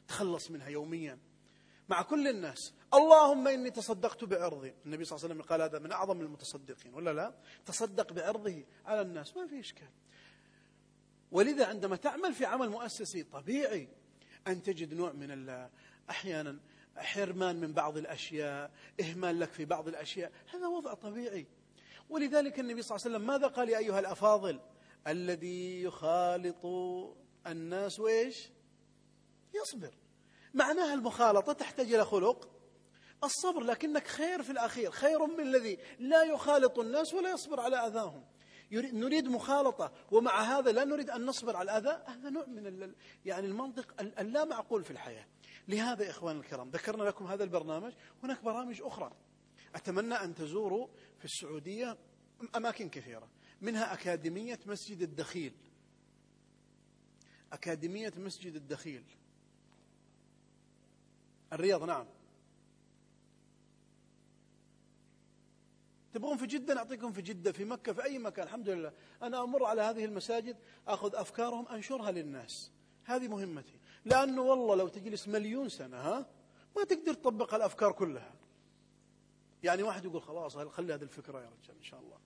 Speaker 1: تخلص منها يوميا. مع كل الناس. اللهم إني تصدقت بعرضي. النبي صلى الله عليه وسلم قال هذا من أعظم المتصدقين ولا لا؟ تصدق بعرضه على الناس. ما في إشكال. ولذا عندما تعمل في عمل مؤسسي طبيعي أن تجد نوع من أحيانا حرمان من بعض الأشياء إهمال لك في بعض الأشياء هذا وضع طبيعي. ولذلك النبي صلى الله عليه وسلم ماذا قال يا أيها الأفاضل؟ الذي يخالط الناس وإيش يصبر. معناها المخالطة تحتاج إلى خلق الصبر لكنك خير في الأخير خير من الذي لا يخالط الناس ولا يصبر على أذاهم. نريد مخالطة ومع هذا لا نريد أن نصبر على الأذى هذا نوع من يعني المنطق اللا معقول في الحياة. لهذا إخوان الكرام ذكرنا لكم هذا البرنامج هناك برامج أخرى. أتمنى أن تزوروا في السعودية أماكن كثيرة منها أكاديمية مسجد الدخيل. أكاديمية مسجد الدخيل. الرياض نعم. تبغون في جدة؟ نعطيكم في جدة في مكة في أي مكان. الحمد لله. أنا أمر على هذه المساجد أخذ أفكارهم أنشرها للناس. هذه مهمتي. لأنه والله لو تجلس مليون سنة ها ما تقدر تطبق الأفكار كلها. يعني واحد يقول خلاص خلي هذه الفكرة يا رجال إن شاء الله.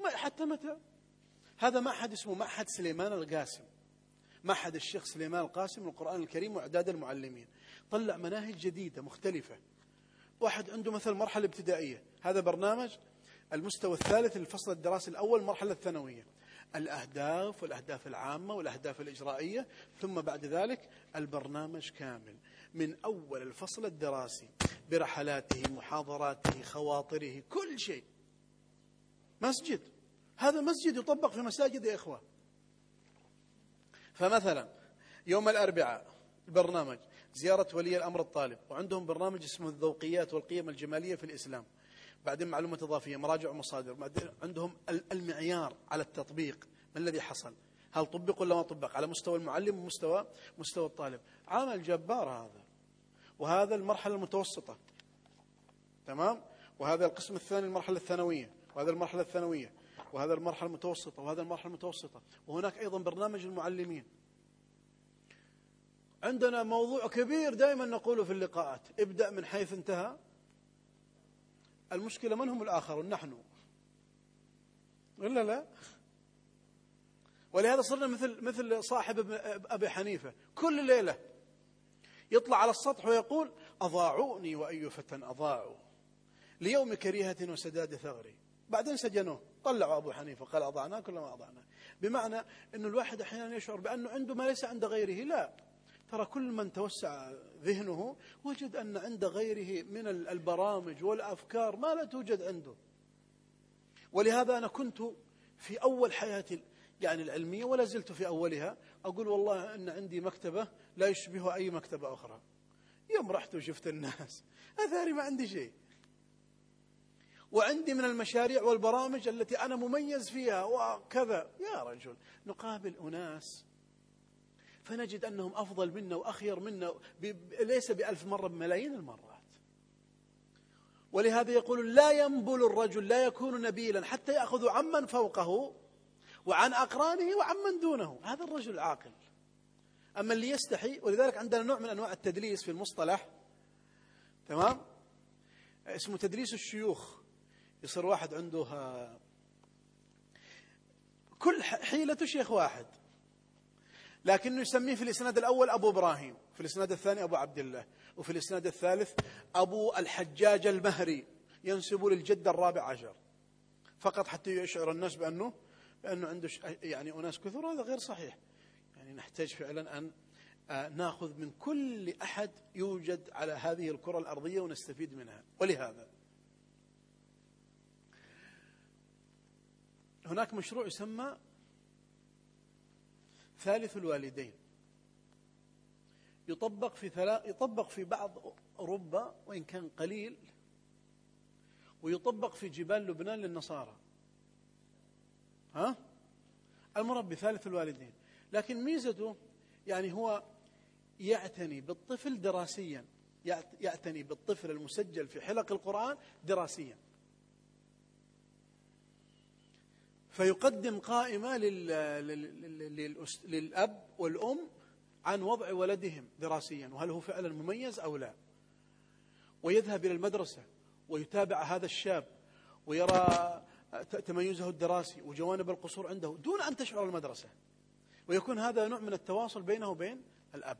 Speaker 1: ما حتى متى؟ هذا معهد اسمه معهد سليمان القاسم. معهد الشيخ سليمان القاسم للقرآن الكريم وإعداد المعلمين. طلع مناهج جديدة مختلفة. واحد عنده مثل مرحلة ابتدائية. هذا برنامج المستوى الثالث الفصل الدراسي الأول المرحلة الثانوية. الأهداف والأهداف العامة والأهداف الإجرائية. ثم بعد ذلك البرنامج كامل. من أول الفصل الدراسي. برحلاته محاضراته خواطره كل شيء. مسجد. هذا مسجد يطبق في مساجد يا إخوة. فمثلا يوم الأربعاء البرنامج زيارة ولي الأمر الطالب. وعندهم برنامج اسمه الذوقيات والقيم الجمالية في الإسلام. بعدين معلومات إضافية مراجع ومصادر. بعدين عندهم المعيار على التطبيق. ما الذي حصل؟ هل طبق ولا ما طبق؟ على مستوى المعلم ومستوى مستوى الطالب. عمل جبار هذا. وهذا المرحلة المتوسطة. تمام؟ وهذا القسم الثاني المرحلة الثانوية وهذا المرحلة الثانوية وهذا المرحلة المتوسطة وهذا المرحلة المتوسطة. وهناك أيضا برنامج المعلمين عندنا موضوع كبير دائما نقوله في اللقاءات. ابدأ من حيث انتهى. المشكلة من هم الآخرون؟ نحن. ولا لا؟ ولهذا صرنا مثل مثل صاحب أبي حنيفة. كل ليلة يطلع على السطح ويقول أضاعوني وأي فتى أضاعوا ليوم كريهة وسداد ثغري. بعدين سجنوه طلعوا أبو حنيفة قال أضعناك ولا ما أضعناك بمعنى أنه الواحد أحيانا يشعر بأنه عنده ما ليس عند غيره لا. ترى كل من توسع ذهنه وجد أن عند غيره من البرامج والأفكار ما لا توجد عنده. ولهذا أنا كنت في أول حياتي يعني العلمية ولا زلت في أولها أقول والله أن عندي مكتبة لا يشبه أي مكتبة أخرى. يوم رحت وشفت الناس. أثاري ما عندي شيء. وعندي من المشاريع والبرامج التي أنا مميز فيها وكذا. يا رجل نقابل أناس. فنجد أنهم أفضل منا وأخير منا. ليس بألف مرة بملايين المرات. ولهذا يقول لا ينبل الرجل لا يكون نبيلا حتى يأخذ عمن فوقه وعن أقرانه وعمن دونه. هذا الرجل العاقل أما اللي يستحي ولذلك عندنا نوع من أنواع التدليس في المصطلح تمام؟ اسمه تدريس الشيوخ. يصير واحد عنده كل حيلته شيخ واحد. لكنه يسميه في الإسناد الأول أبو إبراهيم في الإسناد الثاني أبو عبد الله وفي الإسناد الثالث أبو الحجاج المهري ينسب للجد الرابع عشر. فقط حتى يشعر الناس بأنه بأنه عنده يعني أناس كثر هذا غير صحيح. يعني نحتاج فعلا أن آه، نأخذ من كل أحد يوجد على هذه الكرة الأرضية ونستفيد منها. ولهذا هناك مشروع يسمى ثالث الوالدين. يطبق في ثلاث يطبق في بعض أوروبا وإن كان قليل ويطبق في جبال لبنان للنصارى. ها؟ المربي ثالث الوالدين. لكن ميزته يعني هو يعتني بالطفل دراسيا. يعتني بالطفل المسجل في حلق القرآن دراسيا. فيقدم قائمة للأب والأم عن وضع ولدهم دراسيا. وهل هو فعلا مميز أو لا؟ ويذهب إلى المدرسة ويتابع هذا الشاب ويرى تميزه الدراسي وجوانب القصور عنده دون أن تشعر المدرسة. ويكون هذا نوع من التواصل بينه وبين الأب.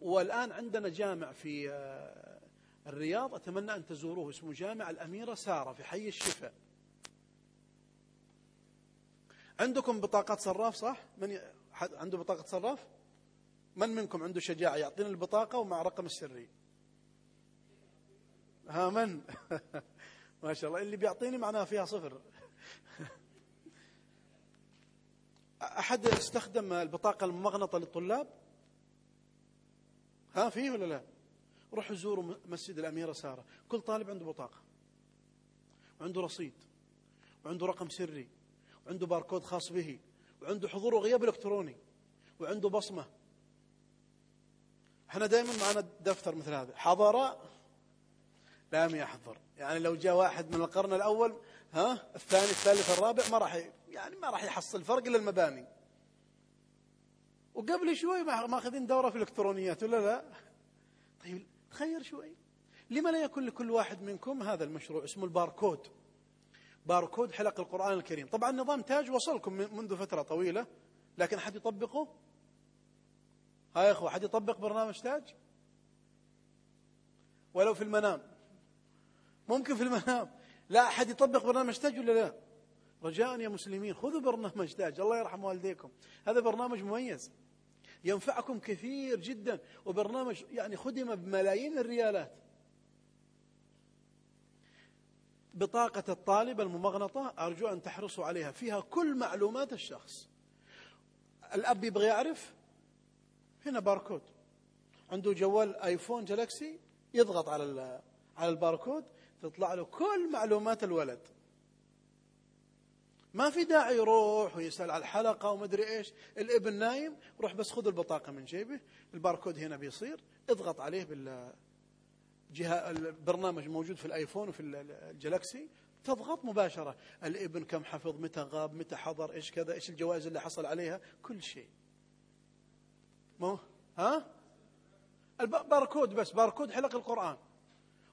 Speaker 1: والآن عندنا جامع في آه، الرياض أتمنى أن تزوروه اسمه جامع الأميرة سارة في حي الشفاء. عندكم بطاقة صراف صح؟ من عنده بطاقة صراف؟ من منكم عنده شجاعة؟ يعطينا البطاقة ومع رقم السري. ها من؟ <laughs> ما شاء الله اللي بيعطيني معناها فيها صفر. أحد استخدم البطاقة الممغنطة للطلاب؟ ها فيه ولا لا؟ روحوا زوروا مسجد الأميرة سارة. كل طالب عنده بطاقة وعنده رصيد وعنده رقم سري وعنده باركود خاص به وعنده حضور وغياب إلكتروني وعنده بصمة. إحنا دائما معنا دفتر مثل هذا. حضر لم يحضر. يعني لو جاء واحد من القرن الأول ها الثاني الثالث الرابع ما راح يعني ما راح يحصل فرق إلا المباني. وقبل شوي ماخذين دورة في الإلكترونيات ولا لا؟ طيب تخير شوي. لما لا يكون لكل واحد منكم هذا المشروع اسمه الباركود. باركود حلق القرآن الكريم. طبعا نظام تاج وصلكم منذ فترة طويلة لكن أحد يطبقه؟ ها يا أخوة أحد يطبق برنامج تاج؟ ولو في المنام. ممكن في المنام. لا أحد يطبق برنامج تاج ولا لا؟ رجاء يا مسلمين خذوا برنامج تاج الله يرحم والديكم. هذا برنامج مميز ينفعكم كثير جدا وبرنامج يعني خدم بملايين الريالات. بطاقة الطالب الممغنطة أرجو أن تحرصوا عليها. فيها كل معلومات الشخص. الأب يبغى يعرف هنا باركود. عنده جوال آيفون جالكسي يضغط على على الباركود تطلع له كل معلومات الولد. ما في داعي يروح ويسأل على الحلقة ومدري إيش. الإبن نايم روح بس خذ البطاقة من جيبه الباركود هنا بيصير اضغط عليه بال البرنامج موجود في الآيفون وفي الجلاكسي تضغط مباشرة. الإبن كم حفظ متى غاب متى حضر إيش كذا إيش الجوائز اللي حصل عليها كل شيء. مو؟ ها؟ الباركود بس باركود حلق القرآن.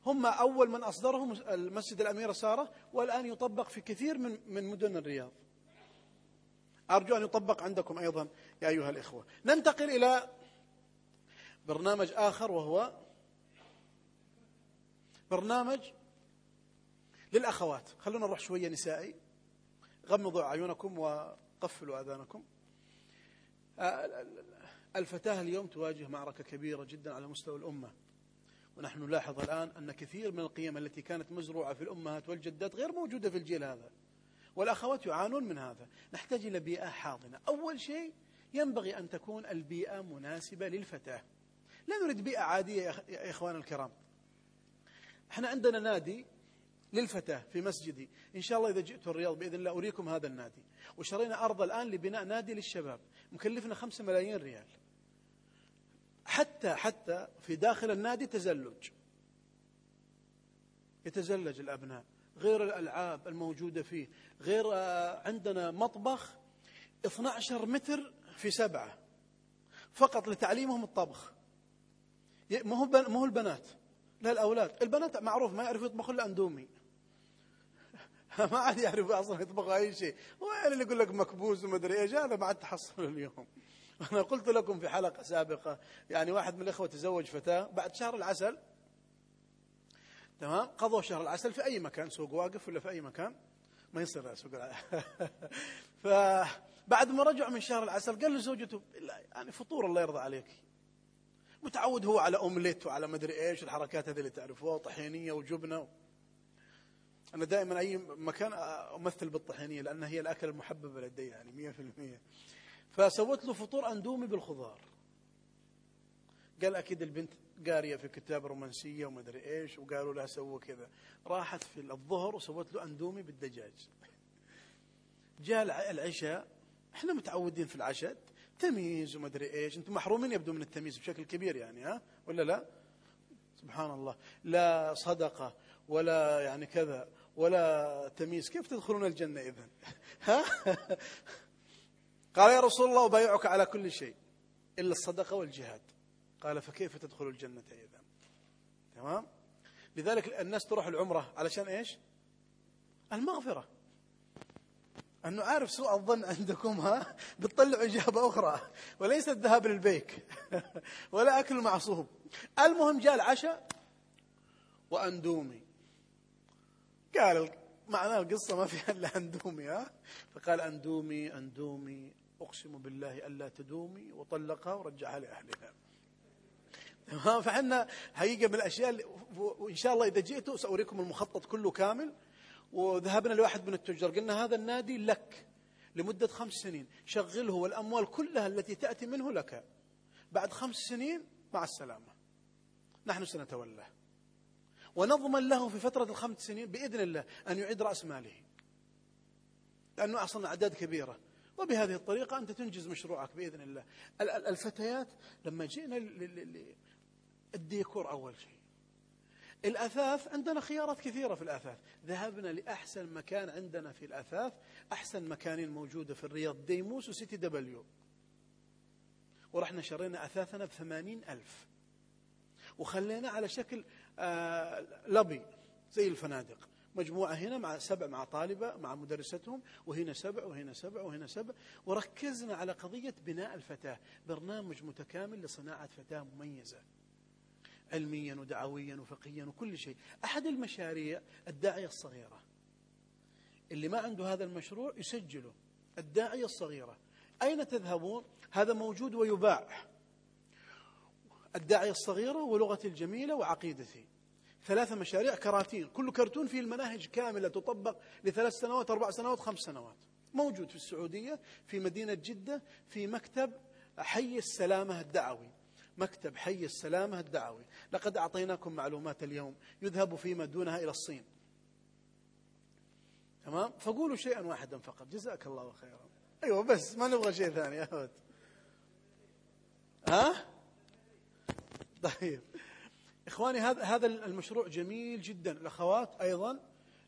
Speaker 1: هم أول من أصدرهم المسجد الأميرة سارة والآن يطبق في كثير من من مدن الرياض. أرجو أن يطبق عندكم أيضا يا أيها الإخوة. ننتقل إلى برنامج آخر وهو برنامج للأخوات. خلونا نروح شوية نسائي. غمضوا أعينكم وقفلوا آذانكم. آه، الفتاة اليوم تواجه معركة كبيرة جدا على مستوى الأمة. ونحن نلاحظ الآن أن كثير من القيم التي كانت مزروعة في الأمهات والجدات غير موجودة في الجيل هذا. والأخوات يعانون من هذا. نحتاج إلى بيئة حاضنة. أول شيء ينبغي أن تكون البيئة مناسبة للفتاة. لا نريد بيئة عادية يا إخوان الكرام. إحنا عندنا نادي للفتاة في مسجدي. إن شاء الله إذا جئت الرياض بإذن الله أريكم هذا النادي. وشرينا أرض الآن لبناء نادي للشباب. مكلفنا خمسة ملايين ريال. حتى حتى في داخل النادي تزلج. يتزلج الأبناء. غير الألعاب الموجودة فيه. غير آه، عندنا مطبخ 12 متر في سبعة. فقط لتعليمهم الطبخ. ما هو ما هو البنات؟ لا الأولاد. البنات معروف ما يعرفوا يطبخوا إلا أندومي. <laughs> ما عاد يعرفوا أصلا يطبخوا أي شيء. هو اللي يقول لك مكبوس وما أدري إيش؟ هذا ما عاد تحصل اليوم. <laughs> أنا قلت لكم في حلقة سابقة يعني واحد من الإخوة تزوج فتاة بعد شهر العسل تمام؟ قضوا شهر العسل في أي مكان سوق واقف ولا في أي مكان؟ ما يصير سوق <laughs> فبعد ما رجعوا من شهر العسل قال لزوجته يعني فطور الله يرضى عليك. متعود هو على أومليت وعلى مدري إيش الحركات هذه اللي تعرفوها طحينيه وجبنة. أنا دائما أي مكان أمثل بالطحينية لأن هي الأكل المحبب لدي يعني 100% فسويت له فطور أندومي بالخضار. قال أكيد البنت قارية في كتاب رومانسية وما أدري إيش وقالوا لها سووا كذا. راحت في الظهر وسوت له أندومي بالدجاج. <laughs> جاء العشاء إحنا متعودين في العشاء تمييز وما أدري إيش. أنتم محرومين يبدو من التمييز بشكل كبير يعني ها؟ ولا لا؟ سبحان الله. لا صدقة ولا يعني كذا ولا تمييز. كيف تدخلون الجنة اذا <laughs> ها؟ <laughs> قال يا رسول الله أبايعك على كل شيء إلا الصدقة والجهاد. قال فكيف تدخل الجنة إذا تمام؟ لذلك الناس تروح العمرة علشان إيش؟ المغفرة. أنه عارف سوء الظن عندكم ها؟ بتطلع إجابة أخرى. وليس الذهاب للبيك <laughs> ولا أكل معصوب. المهم جاء العشاء وأندومي. قال معناه القصة ما فيها إلا أندومي ها؟ فقال أندومي أندومي. أقسم بالله ألا تدومي وطلقها ورجعها لأهلها. فعندنا حقيقة من الأشياء وإن شاء الله إذا جئتوا سأريكم المخطط كله كامل. وذهبنا لواحد من التجار قلنا هذا النادي لك لمدة خمس سنين شغله والأموال كلها التي تأتي منه لك. بعد خمس سنين مع السلامة. نحن سنتولاه ونضمن له في فترة الخمس سنين بإذن الله أن يعيد رأس ماله. لأنه أصلا أعداد كبيرة. وبهذه الطريقة أنت تنجز مشروعك بإذن الله. الفتيات لما جئنا الديكور أول شيء. الأثاث عندنا خيارات كثيرة في الأثاث. ذهبنا لأحسن مكان عندنا في الأثاث. أحسن مكانين موجودة في الرياض. ديموس وسيتي دبليو. ورحنا شرينا أثاثنا بثمانين ألف. وخلينا على شكل آه لبي زي الفنادق. مجموعة هنا مع سبع مع طالبة مع مدرستهم وهنا سبع وهنا سبع وهنا سبع. وركزنا على قضية بناء الفتاة. برنامج متكامل لصناعة فتاة مميزة. علميا ودعويا وفقهيا وكل شيء. أحد المشاريع الداعية الصغيرة. اللي ما عنده هذا المشروع يسجله. الداعية الصغيرة. أين تذهبون؟ هذا موجود ويباع. الداعية الصغيرة ولغتي الجميلة وعقيدتي. ثلاثة مشاريع كراتين. كل كرتون فيه المناهج كاملة تطبق لثلاث سنوات أربع سنوات خمس سنوات. موجود في السعودية في مدينة جدة في مكتب حي السلامة الدعوي. مكتب حي السلامة الدعوي. لقد أعطيناكم معلومات اليوم. يذهب فيما دونها إلى الصين. تمام؟ فقولوا شيئا واحدا فقط. جزاك الله خيرا. أيوة بس ما نبغى شيء ثاني أبد. ها؟ طيب. إخواني هذا هذا المشروع جميل جدا. الأخوات أيضا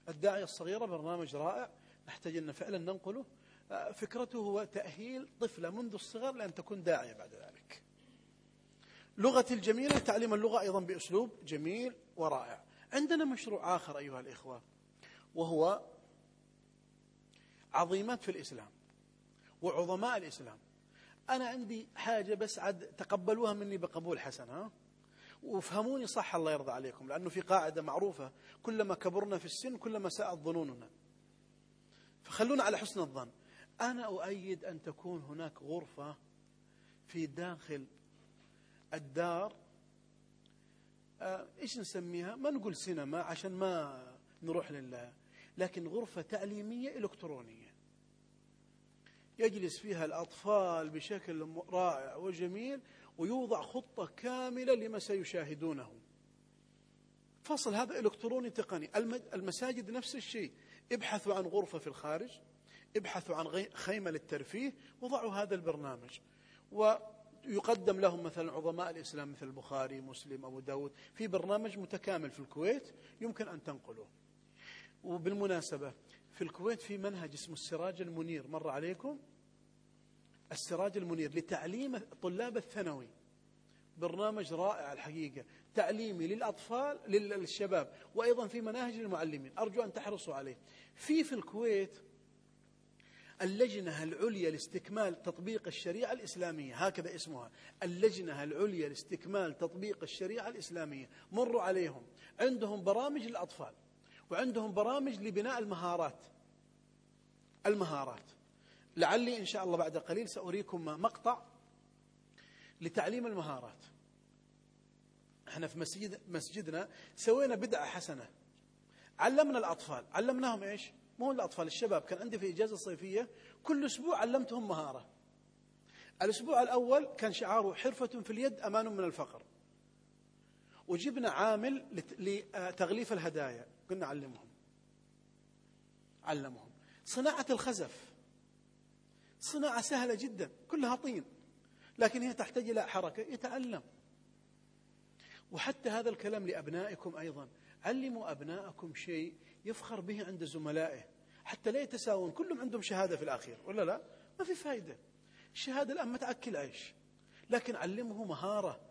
Speaker 1: الداعية الصغيرة برنامج رائع. نحتاج أن فعلا ننقله. آه، فكرته هو تأهيل طفلة منذ الصغر لأن تكون داعية بعد ذلك. لغة الجميلة تعليم اللغة أيضا بأسلوب جميل ورائع. عندنا مشروع آخر أيها الإخوة وهو عظيمات في الإسلام وعظماء الإسلام. أنا عندي حاجة بس عد تقبلوها مني بقبول حسن ها؟ وافهموني صح الله يرضى عليكم لأنه في قاعدة معروفة كلما كبرنا في السن كلما ساءت ظنوننا. فخلونا على حسن الظن. أنا أؤيد أن تكون هناك غرفة في داخل الدار آه إيش نسميها؟ ما نقول سينما عشان ما نروح لله لكن غرفة تعليمية إلكترونية. يجلس فيها الأطفال بشكل رائع وجميل ويوضع خطة كاملة لما سيشاهدونه. فصل هذا إلكتروني تقني. المساجد نفس الشيء. ابحثوا عن غرفة في الخارج ابحثوا عن خيمة للترفيه وضعوا هذا البرنامج. ويقدم لهم مثلا عظماء الإسلام مثل البخاري مسلم أبو داود. في برنامج متكامل في الكويت يمكن أن تنقله. وبالمناسبة في الكويت في منهج اسمه السراج المنير. مر عليكم؟ السراج المنير لتعليم طلاب الثانوي. برنامج رائع الحقيقة. تعليمي للأطفال للشباب وأيضا في مناهج للمعلمين أرجو أن تحرصوا عليه. في في الكويت اللجنة العليا لاستكمال تطبيق الشريعة الإسلامية. هكذا اسمها. اللجنة العليا لاستكمال تطبيق الشريعة الإسلامية. مروا عليهم. عندهم برامج للأطفال وعندهم برامج لبناء المهارات. المهارات. لعلي إن شاء الله بعد قليل سأريكم مقطع لتعليم المهارات. إحنا في مسجد مسجدنا سوينا بدعة حسنة. علمنا الأطفال. علمناهم إيش؟ مو الأطفال الشباب. كان عندي في إجازة صيفية كل أسبوع علمتهم مهارة. الأسبوع الأول كان شعاره حرفة في اليد أمان من الفقر. وجبنا عامل لتغليف الهدايا. قلنا علمهم. علمهم. صناعة الخزف. صناعة سهلة جدا كلها طين لكن هي تحتاج إلى حركة. يتعلم وحتى هذا الكلام لأبنائكم أيضا. علموا أبنائكم شيء يفخر به عند زملائه حتى لا يتساوون. كلهم عندهم شهادة في الأخير ولا لا؟ ما في فائدة الشهادة الآن ما تأكل عيش لكن علمه مهارة.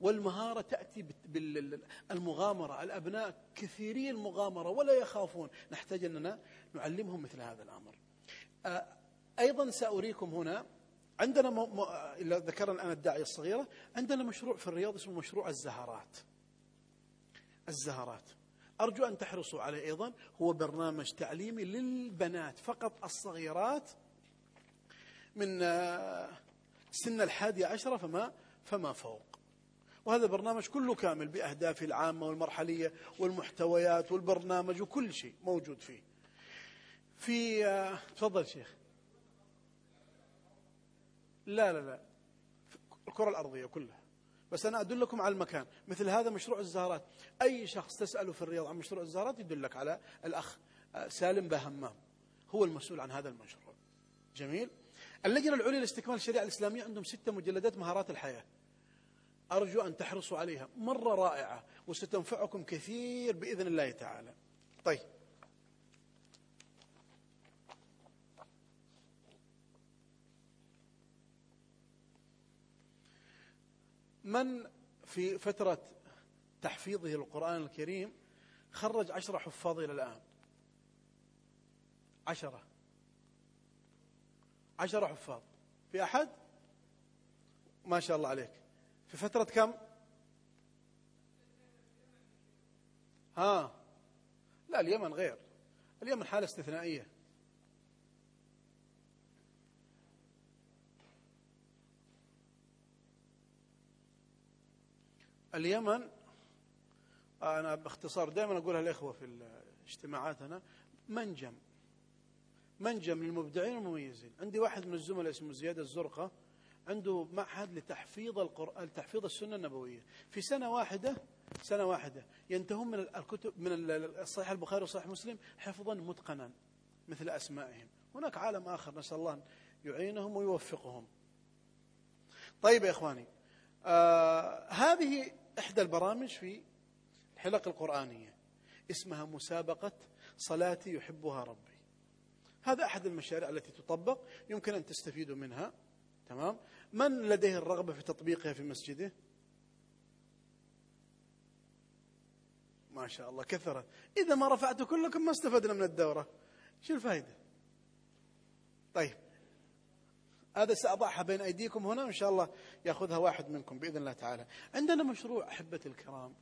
Speaker 1: والمهارة تأتي بالمغامرة الأبناء كثيري المغامرة ولا يخافون. نحتاج أننا نعلمهم مثل هذا الأمر. آه، أيضا سأريكم هنا عندنا م... م... إلا ذكرنا الآن الداعية الصغيرة عندنا مشروع في الرياض اسمه مشروع الزهرات. الزهرات. أرجو أن تحرصوا عليه أيضا. هو برنامج تعليمي للبنات فقط الصغيرات من آه، سن الحادي عشرة فما فما فوق. وهذا برنامج كله كامل بأهدافه العامة والمرحلية والمحتويات والبرنامج وكل شيء موجود فيه. في آه، تفضل شيخ. لا لا لا. الكرة الأرضية كلها. بس أنا أدلكم على المكان. مثل هذا مشروع الزهرات. أي شخص تسأله في الرياض عن مشروع الزهرات يدلك على الأخ آه، سالم بهمام. هو المسؤول عن هذا المشروع. جميل؟ اللجنة العليا لاستكمال الشريعة الإسلامية عندهم ستة مجلدات مهارات الحياة. أرجو أن تحرصوا عليها. مرة رائعة وستنفعكم كثير بإذن الله تعالى. طيب. من في فترة تحفيظه القرآن الكريم خرج عشرة حفاظ إلى الآن. عشرة. عشرة حفاظ. في أحد؟ ما شاء الله عليك. في فترة كم؟ ها؟ لا اليمن غير. اليمن حالة استثنائية. اليمن أنا باختصار دائما أقولها الإخوة في اجتماعاتنا منجم. منجم للمبدعين والمميزين. عندي واحد من الزملاء اسمه زياد الزرقة عنده معهد لتحفيظ القرآن تحفيظ السنة النبوية. في سنة واحدة سنة واحدة ينتهون من الكتب من الصحيح البخاري وصحيح مسلم حفظا متقنا مثل أسمائهم. هناك عالم آخر نسأل الله أن يعينهم ويوفقهم. طيب يا إخواني آه هذه إحدى البرامج في الحلق القرآنية اسمها مسابقة صلاتي يحبها ربي. هذا أحد المشاريع التي تطبق يمكن أن تستفيدوا منها. تمام؟ من لديه الرغبة في تطبيقها في مسجده؟ ما شاء الله كثرت إذا ما رفعتوا كلكم ما استفدنا من الدورة. شو الفائدة طيب هذا سأضعها بين أيديكم هنا وإن شاء الله يأخذها واحد منكم بإذن الله تعالى. عندنا مشروع أحبة الكرام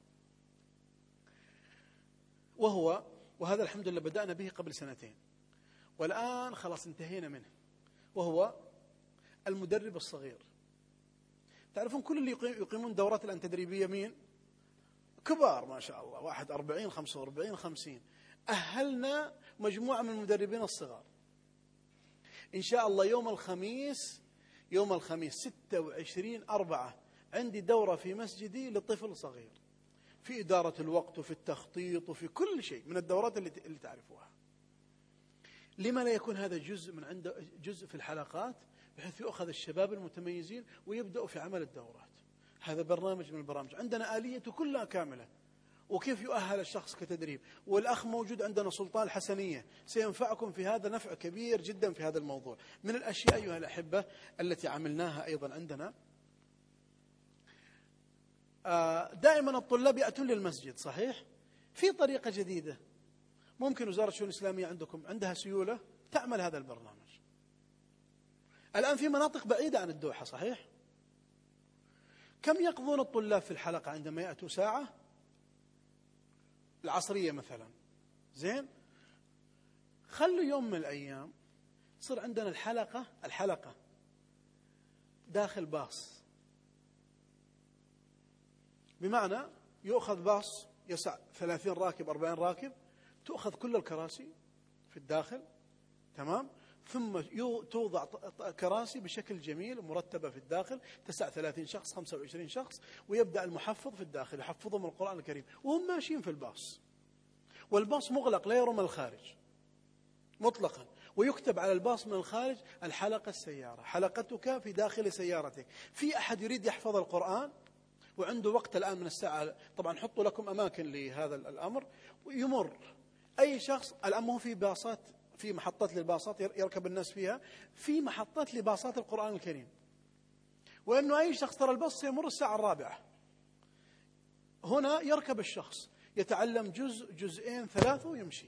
Speaker 1: وهو وهذا الحمد لله بدأنا به قبل سنتين والآن خلاص انتهينا منه وهو المدرب الصغير. تعرفون كل اللي يقيمون دورات الآن تدريبية مين؟ كبار ما شاء الله واحد أربعين خمسة وأربعين خمسين. أهلنا مجموعة من المدربين الصغار. إن شاء الله يوم الخميس يوم الخميس ستة وعشرين أربعة عندي دورة في مسجدي لطفل صغير. في إدارة الوقت وفي التخطيط وفي كل شيء من الدورات اللي اللي تعرفوها. لما لا يكون هذا جزء من عند جزء في الحلقات بحيث يؤخذ الشباب المتميزين ويبدأوا في عمل الدورات. هذا برنامج من البرامج. عندنا آليته كلها كاملة. وكيف يؤهل الشخص كتدريب؟ والأخ موجود عندنا سلطان الحسنية. سينفعكم في هذا نفع كبير جدا في هذا الموضوع. من الأشياء أيها الأحبة التي عملناها أيضا عندنا. آه، دائما الطلاب يأتون للمسجد صحيح؟ في طريقة جديدة. ممكن وزارة الشؤون الإسلامية عندكم عندها سيولة تعمل هذا البرنامج. الآن في مناطق بعيدة عن الدوحة صحيح؟ كم يقضون الطلاب في الحلقة عندما يأتوا ساعة؟ العصرية مثلا. زين؟ خلوا يوم من الأيام تصير عندنا الحلقة الحلقة داخل باص. بمعنى يؤخذ باص يسع 30 راكب 40 راكب تؤخذ كل الكراسي في الداخل تمام؟ ثم توضع كراسي بشكل جميل مرتبة في الداخل تسع 30 شخص 25 شخص ويبدأ المحفظ في الداخل يحفظهم القرآن الكريم. وهم ماشيين في الباص. والباص مغلق لا يرى من الخارج. مطلقا. ويكتب على الباص من الخارج الحلقة السيارة. حلقتك في داخل سيارتك. في أحد يريد يحفظ القرآن؟ وعنده وقت الآن من الساعة طبعا حطوا لكم أماكن لهذا الأمر. ويمر أي شخص الآن مو في باصات في محطات للباصات يركب الناس فيها في محطات لباصات القرآن الكريم. وأنه أي شخص ترى الباص يمر الساعة الرابعة. هنا يركب الشخص يتعلم جزء جزئين ثلاثة ويمشي.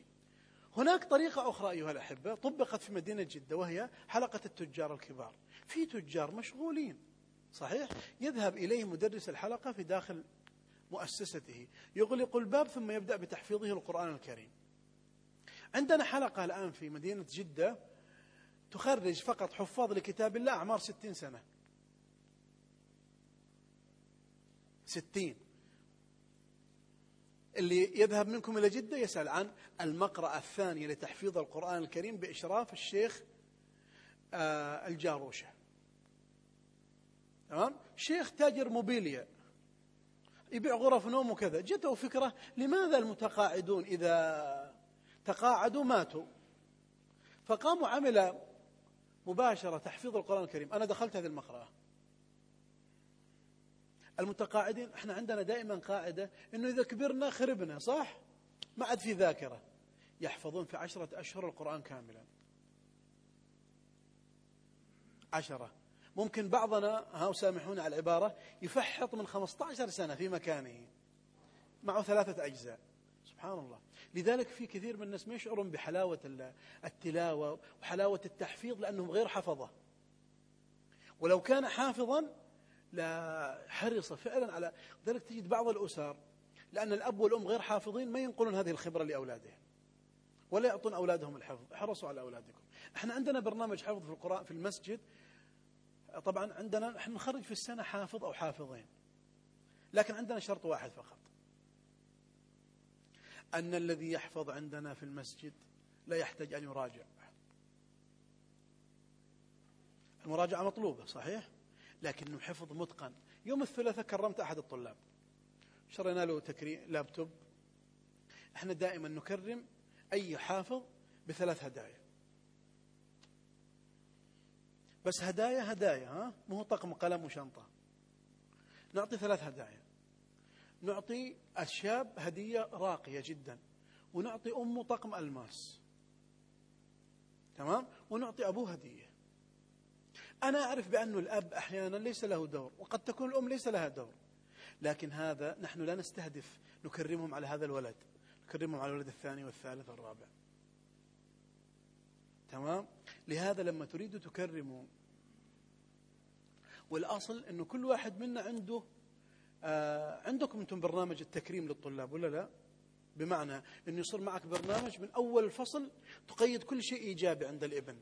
Speaker 1: هناك طريقة أخرى أيها الأحبة طبقت في مدينة جدة وهي حلقة التجار الكبار. في تجار مشغولين صحيح؟ يذهب إليه مدرس الحلقة في داخل مؤسسته. يغلق الباب ثم يبدأ بتحفيظه القرآن الكريم. عندنا حلقة الآن في مدينة جدة تخرج فقط حفاظ لكتاب الله أعمار ستين سنة. ستين. اللي يذهب منكم إلى جدة يسأل عن المقرأة الثانية لتحفيظ القرآن الكريم بإشراف الشيخ آه، الجاروشة. تمام؟ شيخ تاجر موبيليا. يبيع غرف نوم وكذا. جته فكرة لماذا المتقاعدون إذا تقاعدوا ماتوا. فقام وعمل مباشرة تحفيظ القرآن الكريم. أنا دخلت هذه المقرأة. المتقاعدين إحنا عندنا دائما قاعدة إنه إذا كبرنا خربنا صح؟ ما عاد في ذاكرة. يحفظون في عشرة أشهر القرآن كاملا. عشرة. ممكن بعضنا ها سامحونا على العبارة يفحط من 15 سنة في مكانه. معه ثلاثة أجزاء. سبحان الله. لذلك في كثير من الناس ما يشعرون بحلاوة التلاوة وحلاوة التحفيظ لأنهم غير حفظة. ولو كان حافظا لا حرص فعلا على ذلك تجد بعض الأسر لأن الأب والأم غير حافظين ما ينقلون هذه الخبرة لأولادهم ولا يعطون أولادهم الحفظ. احرصوا على أولادكم. إحنا عندنا برنامج حفظ في القرآن في المسجد. طبعا عندنا إحنا نخرج في السنة حافظ أو حافظين لكن عندنا شرط واحد فقط. أن الذي يحفظ عندنا في المسجد لا يحتاج أن يراجع. المراجعة مطلوبة صحيح؟ لكنه حفظ متقن. يوم الثلاثاء كرمت أحد الطلاب. شرينا له تكريم لابتوب. إحنا دائما نكرم أي حافظ بثلاث هدايا. بس هدايا هدايا ها؟ مو طقم قلم وشنطة. نعطي ثلاث هدايا. نعطي الشاب هدية راقية جدا ونعطي أمه طقم ألماس. تمام؟ ونعطي أبوه هدية. أنا أعرف بأن الأب أحيانا ليس له دور وقد تكون الأم ليس لها دور. لكن هذا نحن لا نستهدف نكرمهم على هذا الولد نكرمهم على الولد الثاني والثالث والرابع تمام؟ لهذا لما تريد تكرموا والأصل أنه كل واحد منا عنده آه عندكم أنتم برنامج التكريم للطلاب ولا لا؟ بمعنى أنه يصير معك برنامج من أول الفصل تقيد كل شيء إيجابي عند الابن.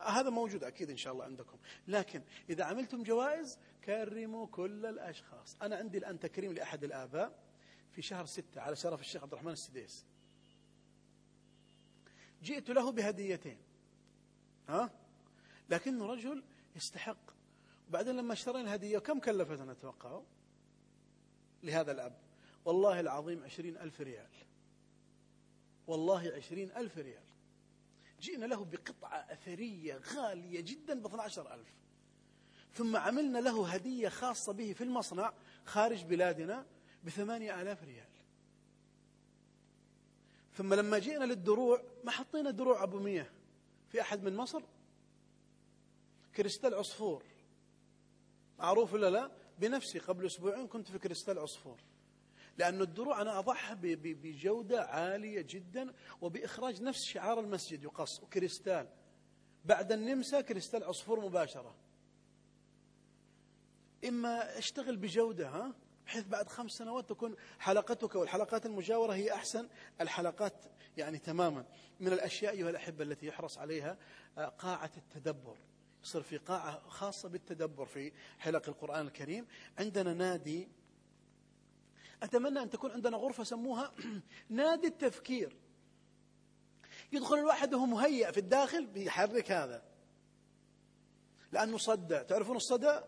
Speaker 1: هذا موجود أكيد إن شاء الله عندكم. لكن إذا عملتم جوائز كرموا كل الأشخاص. أنا عندي الآن تكريم لأحد الآباء في شهر ستة على شرف الشيخ عبد الرحمن السديس. جئت له بهديتين. ها؟ لكنه رجل يستحق. وبعدين لما اشترينا الهدية كم كلفتنا توقعوا لهذا الأب. والله العظيم عشرين ألف ريال. والله عشرين ألف ريال. جئنا له بقطعة أثرية غالية جدا ب 12 ألف. ثم عملنا له هدية خاصة به في المصنع خارج بلادنا بثمانية آلاف ريال. ثم لما جئنا للدروع ما حطينا دروع أبو مياه في أحد من مصر؟ كريستال عصفور. معروف ولا لا؟ بنفسي قبل أسبوعين كنت في كريستال عصفور لأن الدروع أنا أضعها بجودة عالية جدا وبإخراج نفس شعار المسجد يقص وكريستال بعد النمسا كريستال عصفور مباشرة. إما أشتغل بجودة ها؟ بحيث بعد خمس سنوات تكون حلقتك والحلقات المجاورة هي أحسن. الحلقات يعني تماما. من الأشياء أيها الأحبة التي يحرص عليها آه، قاعة التدبر. يصير في قاعة خاصة بالتدبر في حلق القرآن الكريم. عندنا نادي أتمنى أن تكون عندنا غرفة سموها <clears throat> نادي التفكير. يدخل الواحد وهو مهيأ في الداخل بيحرك هذا. لأنه صدى تعرفون الصدى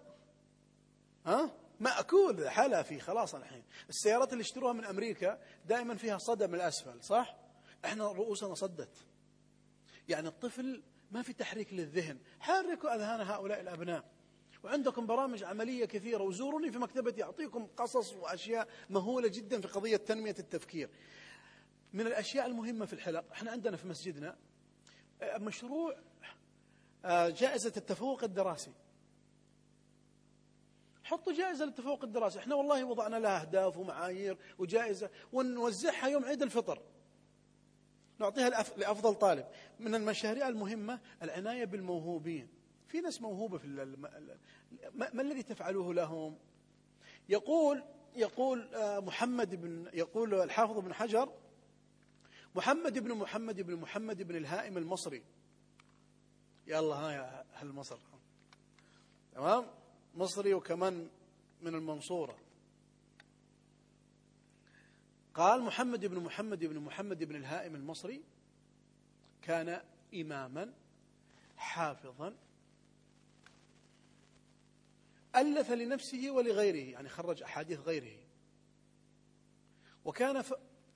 Speaker 1: ها؟ مأكول. حلا فيه خلاص الحين. السيارات اللي اشتروها من أمريكا دائما فيها صدى من الأسفل صح؟ إحنا رؤوسنا صدت. يعني الطفل ما في تحريك للذهن. حركوا أذهان هؤلاء الأبناء. وعندكم برامج عملية كثيرة. وزوروني في مكتبتي أعطيكم قصص وأشياء مهولة جدا في قضية تنمية التفكير. من الأشياء المهمة في الحلق إحنا عندنا في مسجدنا آه، مشروع آه، جائزة التفوق الدراسي. حطوا جائزة للتفوق الدراسي. إحنا والله وضعنا لها أهداف ومعايير وجائزة ونوزعها يوم عيد الفطر. نعطيها لأفضل طالب. من المشاريع المهمة العناية بالموهوبين. في ناس موهوبة في ما الذي تفعلوه لهم؟ يقول يقول آه، محمد بن يقول الحافظ بن حجر محمد بن محمد بن محمد بن الهائم المصري. يلا ها يا أهل مصر. تمام؟ مصري وكمان من المنصورة. قال محمد بن محمد بن محمد بن الهائم المصري كان إماما حافظا ألف لنفسه ولغيره يعني خرج أحاديث غيره. وكان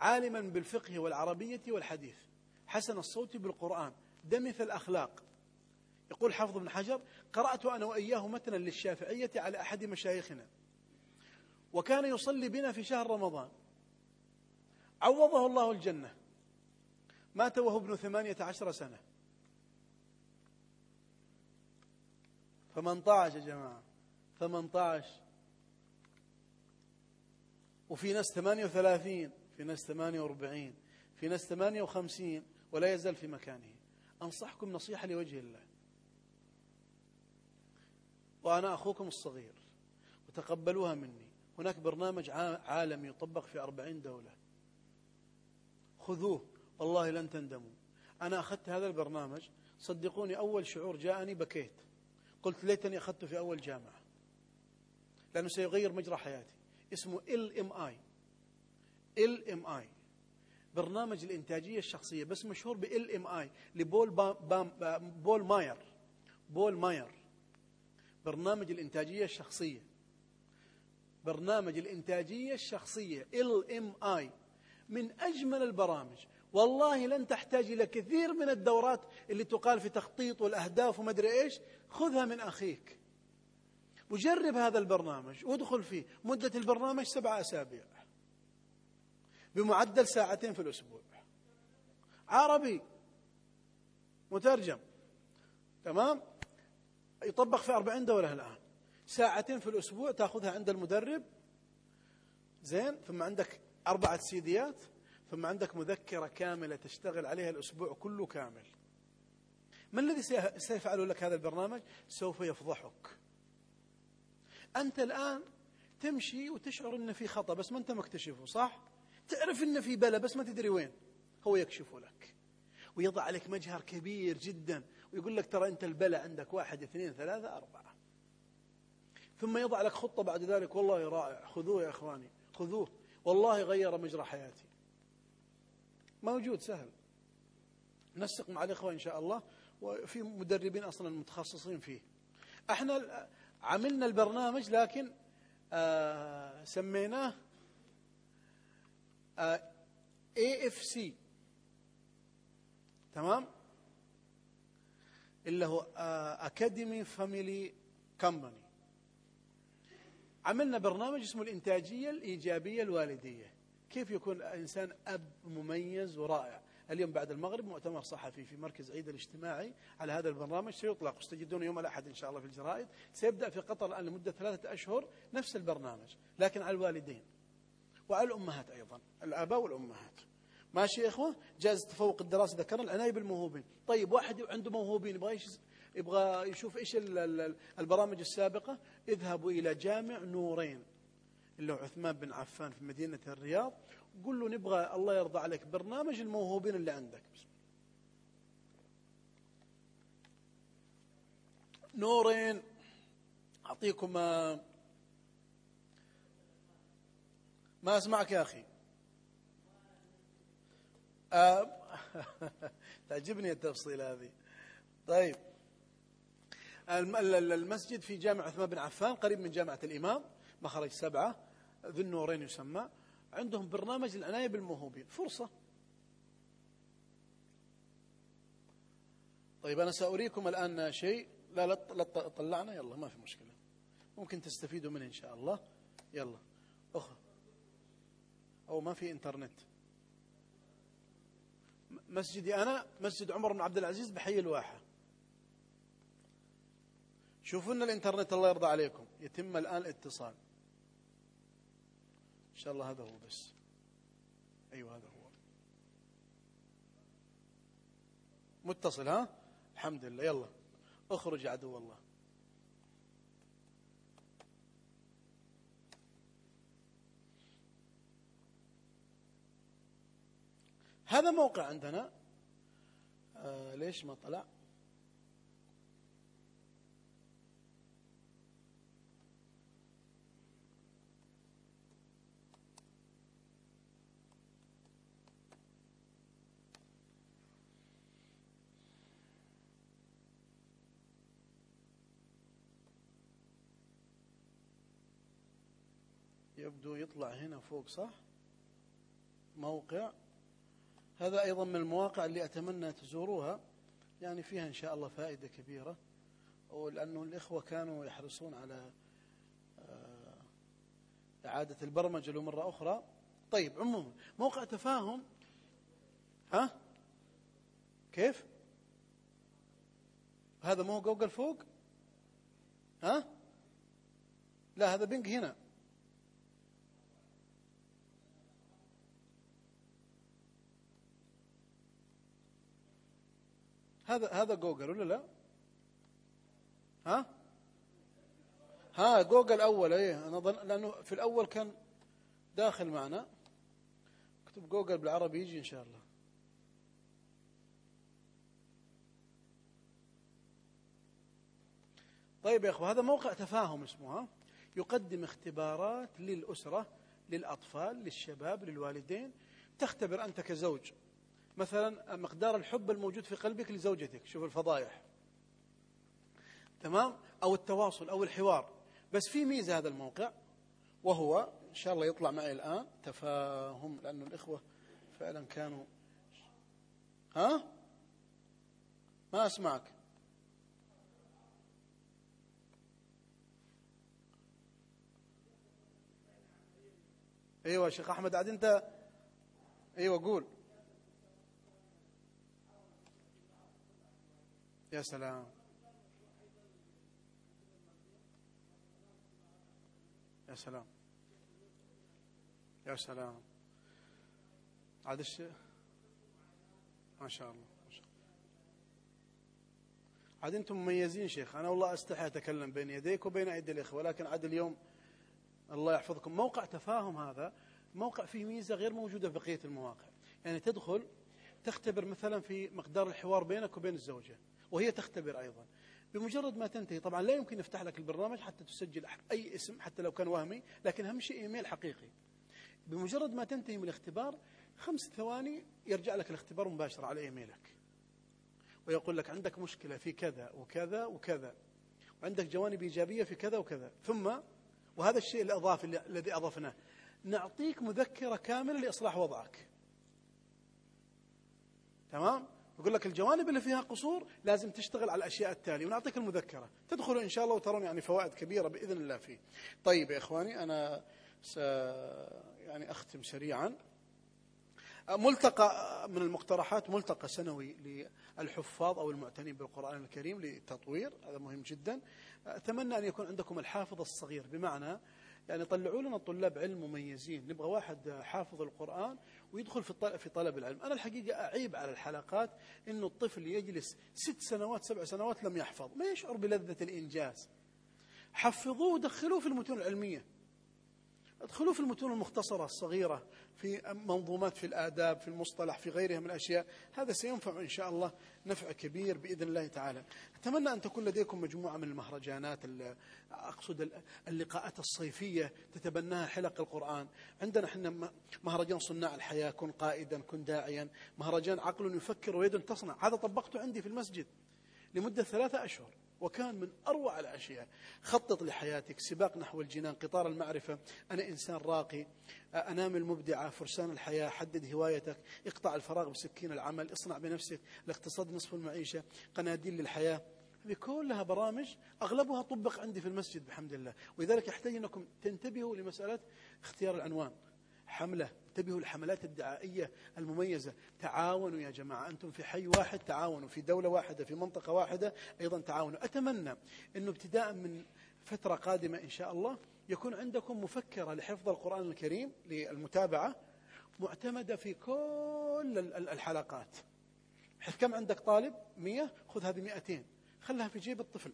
Speaker 1: عالما بالفقه والعربية والحديث. حسن الصوت بالقرآن. دمث الأخلاق. يقول حافظ بن حجر قرأت أنا وإياه متنا للشافعية على أحد مشايخنا. وكان يصلي بنا في شهر رمضان. عوضه الله الجنة. مات وهو ابن ثمانية عشر سنة. فمن طاعش يا جماعة 18 وفي ناس 38 في ناس 48 في ناس 58 ولا يزال في مكانه. أنصحكم نصيحة لوجه الله. وأنا أخوكم الصغير وتقبلوها مني. هناك برنامج عالمي يطبق في أربعين دولة. خذوه. والله لن تندموا. أنا أخذت هذا البرنامج. صدقوني أول شعور جاءني بكيت. قلت ليتني أخذته في أول جامعة. لأنه سيغير مجرى حياتي. اسمه إل إم آي. إل إم آي. برنامج الإنتاجية الشخصية بس مشهور إم آي. لبول بام بول ماير. بول ماير. برنامج الإنتاجية الشخصية. برنامج الإنتاجية الشخصية LMI. من أجمل البرامج. والله لن تحتاج إلى كثير من الدورات اللي تقال في تخطيط والأهداف وما أدري إيش. خذها من أخيك. وجرب هذا البرنامج وادخل فيه. مدة البرنامج سبعة أسابيع. بمعدل ساعتين في الأسبوع. عربي. مترجم. تمام؟ يطبق في أربعين دولة الآن. ساعتين في الأسبوع تأخذها عند المدرب. زين؟ ثم عندك أربعة سيديات ثم عندك مذكرة كاملة تشتغل عليها الأسبوع كله كامل. ما الذي سيفعل لك هذا البرنامج؟ سوف يفضحك. أنت الآن تمشي وتشعر أن في خطأ بس ما أنت مكتشفه صح؟ تعرف أن في بلا بس ما تدري وين. هو يكشفه لك. ويضع عليك مجهر كبير جدا ويقول لك ترى أنت البلا عندك واحد اثنين ثلاثة أربعة. ثم يضع لك خطة بعد ذلك. والله رائع. خذوه يا إخواني خذوه. والله غير مجرى حياتي. موجود سهل. نسق مع الإخوة إن شاء الله وفي مدربين أصلا متخصصين فيه. إحنا عملنا البرنامج لكن آه سميناه آه AFC تمام؟ اللي هو أكاديمي فاميلي كمباني عملنا برنامج اسمه الإنتاجية الإيجابية الوالدية. كيف يكون الإنسان أب مميز ورائع؟ اليوم بعد المغرب مؤتمر صحفي في مركز عيد الاجتماعي على هذا البرنامج. سيطلق. وستجدونه يوم الأحد إن شاء الله في الجرائد. سيبدأ في قطر الآن لمدة ثلاثة أشهر نفس البرنامج لكن على الوالدين وعلى الأمهات أيضا الآباء والأمهات. ماشي يا إخوة؟ جائزة تفوق الدراسة. ذكرنا العناية بالموهوبين. طيب واحد عنده موهوبين يبغى يبغى يشوف إيش البرامج السابقة؟ اذهبوا إلى جامع نورين اللي هو عثمان بن عفان في مدينة الرياض. قل له نبغى الله يرضى عليك برنامج الموهوبين اللي عندك. نورين أعطيكم ما أسمعك يا أخي؟ آه. <laughs> تعجبني التفصيل هذه. طيب. المسجد في جامع عثمان بن عفان قريب من جامعة الإمام مخرج سبعة ذو النورين يسمى. عندهم برنامج العناية بالموهوبين. فرصة. طيب أنا سأريكم الآن شيء. لا لا طلعنا. يلا ما في مشكلة. ممكن تستفيدوا منه إن شاء الله. يلا. أخ. أو ما في إنترنت. مسجدي أنا مسجد عمر بن عبد العزيز بحي الواحة. شوفوا لنا الإنترنت الله يرضى عليكم. يتم الآن الاتصال. إن شاء الله هذا هو بس. أيوه هذا هو. متصل ها؟ الحمد لله. يلا اخرج عدو الله. هذا موقع عندنا. آه ليش ما طلع؟ يبدو يطلع هنا فوق صح؟ موقع. هذا أيضا من المواقع اللي أتمنى تزوروها. يعني فيها إن شاء الله فائدة كبيرة. ولأنه الإخوة كانوا يحرصون على آه، إعادة البرمجة له مرة أخرى. طيب عموما موقع تفاهم. ها؟ كيف؟ هذا مو جوجل فوق؟ ها؟ لا هذا بنج هنا. هذا هذا جوجل ولا لا؟ ها؟ ها جوجل أول إيه أنا ظن لأنه في الأول كان داخل معنا. اكتب جوجل بالعربي يجي إن شاء الله. طيب يا إخوة هذا موقع تفاهم اسمه ها؟ يقدم اختبارات للأسرة للأطفال للشباب للوالدين. تختبر أنت كزوج. مثلا مقدار الحب الموجود في قلبك لزوجتك شوف الفضايح تمام؟ أو التواصل أو الحوار. بس في ميزة هذا الموقع وهو إن شاء الله يطلع معي الآن تفاهم لأنه الإخوة فعلا كانوا ها؟ ما أسمعك. أيوه شيخ أحمد عاد أنت أيوه قول. يا سلام. يا سلام. يا سلام. عاد الشيء ما شاء الله عاد أنتم مميزين شيخ. أنا والله أستحي أتكلم بين يديك وبين أيدي الإخوة ولكن عاد اليوم الله يحفظكم. موقع تفاهم هذا موقع فيه ميزة غير موجودة في بقية المواقع. يعني تدخل تختبر مثلا في مقدار الحوار بينك وبين الزوجة. وهي تختبر أيضا. بمجرد ما تنتهي طبعا لا يمكن يفتح لك البرنامج حتى تسجل أي اسم حتى لو كان وهمي لكن أهم شيء إيميل حقيقي. بمجرد ما تنتهي من الاختبار خمس ثواني يرجع لك الاختبار مباشرة على إيميلك. ويقول لك عندك مشكلة في كذا وكذا وكذا وعندك جوانب إيجابية في كذا وكذا. ثم وهذا الشيء الإضافي الذي أضفناه نعطيك مذكرة كاملة لإصلاح وضعك. تمام؟ يقول لك الجوانب اللي فيها قصور لازم تشتغل على الأشياء التالية. ونعطيك المذكرة. تدخلوا إن شاء الله وترون يعني فوائد كبيرة بإذن الله فيه. طيب يا إخواني أنا س يعني أختم سريعا. ملتقى من المقترحات ملتقى سنوي للحفاظ أو المعتنين بالقرآن الكريم للتطوير هذا مهم جدا. أتمنى أن يكون عندكم الحافظ الصغير. بمعنى يعني طلعوا لنا طلاب علم مميزين. نبغى واحد حافظ القرآن ويدخل في في طلب العلم. أنا الحقيقة أعيب على الحلقات إنه الطفل يجلس ست سنوات سبع سنوات لم يحفظ. ما يشعر بلذة الإنجاز؟ حفظوه ودخلوه في المتون العلمية. ادخلوا في المتون المختصرة الصغيرة. في منظومات في الآداب في المصطلح في غيرها من الأشياء. هذا سينفع إن شاء الله نفع كبير بإذن الله تعالى. أتمنى أن تكون لديكم مجموعة من المهرجانات أقصد اللقاءات الصيفية تتبناها حلق القرآن. عندنا إحنا مهرجان صناع الحياة كن قائدا كن داعيا. مهرجان عقل يفكر ويد تصنع. هذا طبقته عندي في المسجد لمدة ثلاثة أشهر. وكان من أروع الأشياء. خطط لحياتك سباق نحو الجنان قطار المعرفة. أنا إنسان راقي أنام المبدعة فرسان الحياة حدد هوايتك اقطع الفراغ بسكين العمل اصنع بنفسك الاقتصاد نصف المعيشة قناديل للحياة. هذه كلها برامج أغلبها طبق عندي في المسجد بحمد الله. ولذلك يحتاج أنكم تنتبهوا لمسألة اختيار العنوان. حملة. انتبهوا الحملات الدعائية المميزة. تعاونوا يا جماعة أنتم في حي واحد تعاونوا. في دولة واحدة في منطقة واحدة أيضا تعاونوا. أتمنى أنه ابتداء من فترة قادمة إن شاء الله يكون عندكم مفكرة لحفظ القرآن الكريم للمتابعة معتمدة في كل الحلقات. حيث كم عندك طالب؟ مية. خذ هذه مئتين. خلها في جيب الطفل.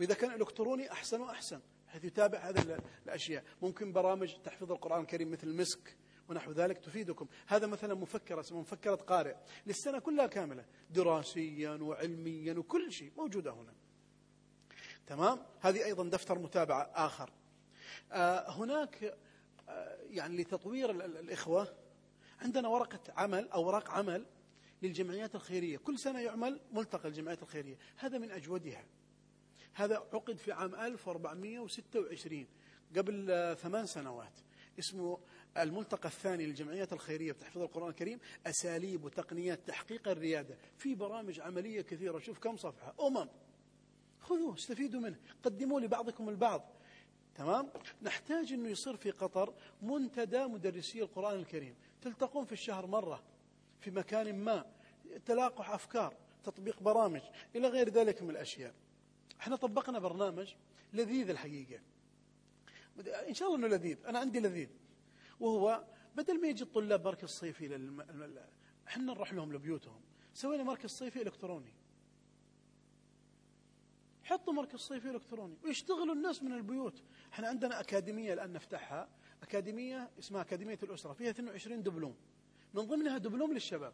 Speaker 1: وإذا كان إلكتروني أحسن وأحسن حيث يتابع هذه الأشياء. ممكن برامج تحفيظ القرآن الكريم مثل مسك ونحو ذلك تفيدكم. هذا مثلا مفكرة اسمها مفكرة قارئ. للسنة كلها كاملة. دراسيا وعلميا وكل شيء موجودة هنا. تمام؟ هذه أيضا دفتر متابعة آخر. آه هناك آه يعني لتطوير الإخوة عندنا ورقة عمل أو ورق عمل للجمعيات الخيرية. كل سنة يعمل ملتقى الجمعيات الخيرية. هذا من أجودها. هذا عقد في عام 1426 قبل آه، ثمان سنوات. اسمه الملتقى الثاني للجمعيات الخيرية بتحفيظ القرآن الكريم أساليب وتقنيات تحقيق الريادة. في برامج عملية كثيرة. شوف كم صفحة. أمم. خذوه استفيدوا منه. قدموا لبعضكم البعض. تمام؟ نحتاج أنه يصير في قطر منتدى مدرسي القرآن الكريم. تلتقون في الشهر مرة في مكان ما. تلاقح أفكار تطبيق برامج إلى غير ذلك من الأشياء. إحنا طبقنا برنامج لذيذ الحقيقة. إن شاء الله أنه لذيذ. أنا عندي لذيذ. وهو بدل ما يجي الطلاب مركز صيفي. إحنا نروح لهم لبيوتهم. سوينا مركز صيفي إلكتروني. حطوا مركز صيفي إلكتروني. ويشتغلوا الناس من البيوت. إحنا عندنا أكاديمية الآن نفتحها. أكاديمية اسمها أكاديمية الأسرة. فيها 22 دبلوم. من ضمنها دبلوم للشباب.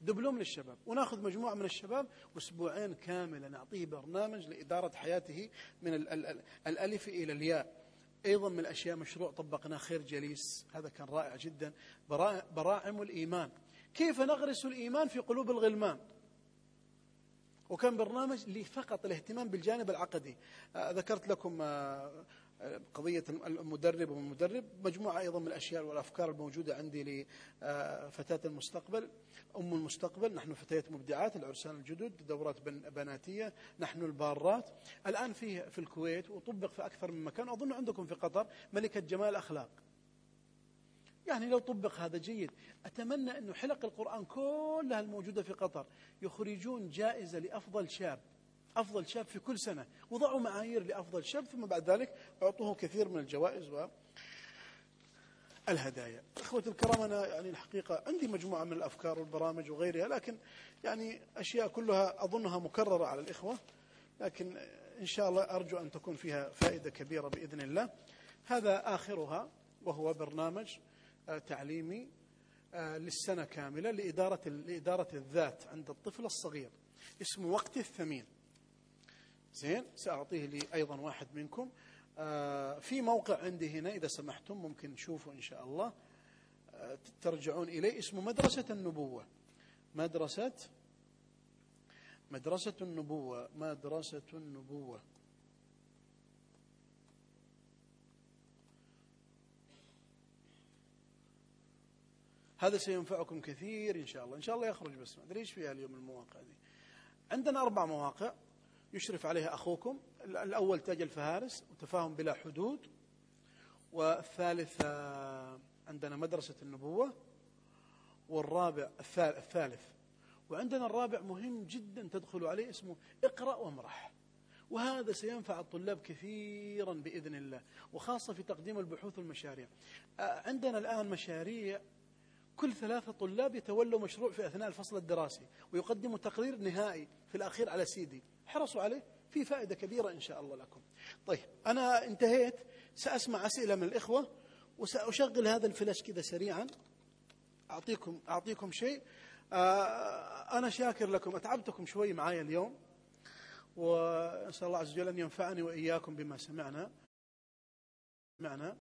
Speaker 1: دبلوم للشباب. وناخذ مجموعة من الشباب واسبوعين كاملة. نعطيه برنامج لإدارة حياته من الألف إلى الياء. أيضا من الأشياء مشروع طبقناه خير جليس. هذا كان رائع جدا. براعم الإيمان. كيف نغرس الإيمان في قلوب الغلمان؟ وكان برنامج فقط الاهتمام بالجانب العقدي. آه، ذكرت لكم آه، قضية المدرب والمدرب مجموعة أيضا من الأشياء والأفكار الموجودة عندي لفتاة المستقبل أم المستقبل. نحن فتيات مبدعات العرسان الجدد دورات بناتية نحن البارات. الآن في في الكويت وطبق في أكثر من مكان. أظن عندكم في قطر ملكة جمال الأخلاق يعني لو طبق هذا جيد أتمنى أنه حلق القرآن كلها الموجودة في قطر. يخرجون جائزة لأفضل شاب. أفضل شاب في كل سنة. وضعوا معايير لأفضل شاب ثم بعد ذلك أعطوه كثير من الجوائز والهدايا أخوة الكرام أنا يعني الحقيقة عندي مجموعة من الأفكار والبرامج وغيرها لكن يعني أشياء كلها أظنها مكررة على الإخوة لكن إن شاء الله أرجو أن تكون فيها فائدة كبيرة بإذن الله. هذا آخرها وهو برنامج آه، تعليمي آه، للسنة كاملة لإدارة, لإدارة الذات عند الطفل الصغير اسمه وقت الثمين. زين سأعطيه لي أيضا واحد منكم. آه في موقع عندي هنا إذا سمحتم ممكن تشوفوا إن شاء الله. آه ترجعون إليه اسمه مدرسة النبوة. مدرسة مدرسة النبوة مدرسة النبوة. هذا سينفعكم كثير إن شاء الله. إن شاء الله يخرج بس ما أدري إيش فيها اليوم المواقع دي. عندنا أربع مواقع. يشرف عليها أخوكم. الأول تاج الفهارس وتفاهم بلا حدود. والثالث عندنا مدرسة النبوة. والرابع الثالث. وعندنا الرابع مهم جدا تدخلوا عليه اسمه اقرأ وامرح. وهذا سينفع الطلاب كثيرا بإذن الله وخاصة في تقديم البحوث والمشاريع. عندنا الآن مشاريع كل ثلاثة طلاب يتولوا مشروع في أثناء الفصل الدراسي ويقدموا تقرير نهائي في الأخير على سيدي. حرصوا عليه في فائدة كبيرة إن شاء الله لكم. طيب أنا انتهيت. سأسمع أسئلة من الإخوة وسأشغل هذا الفلاش كذا سريعا. أعطيكم أعطيكم شيء. آه، أنا شاكر لكم. أتعبتكم شوي معايا اليوم. وأسأل الله عز وجل أن ينفعني وإياكم بما سمعنا. معنا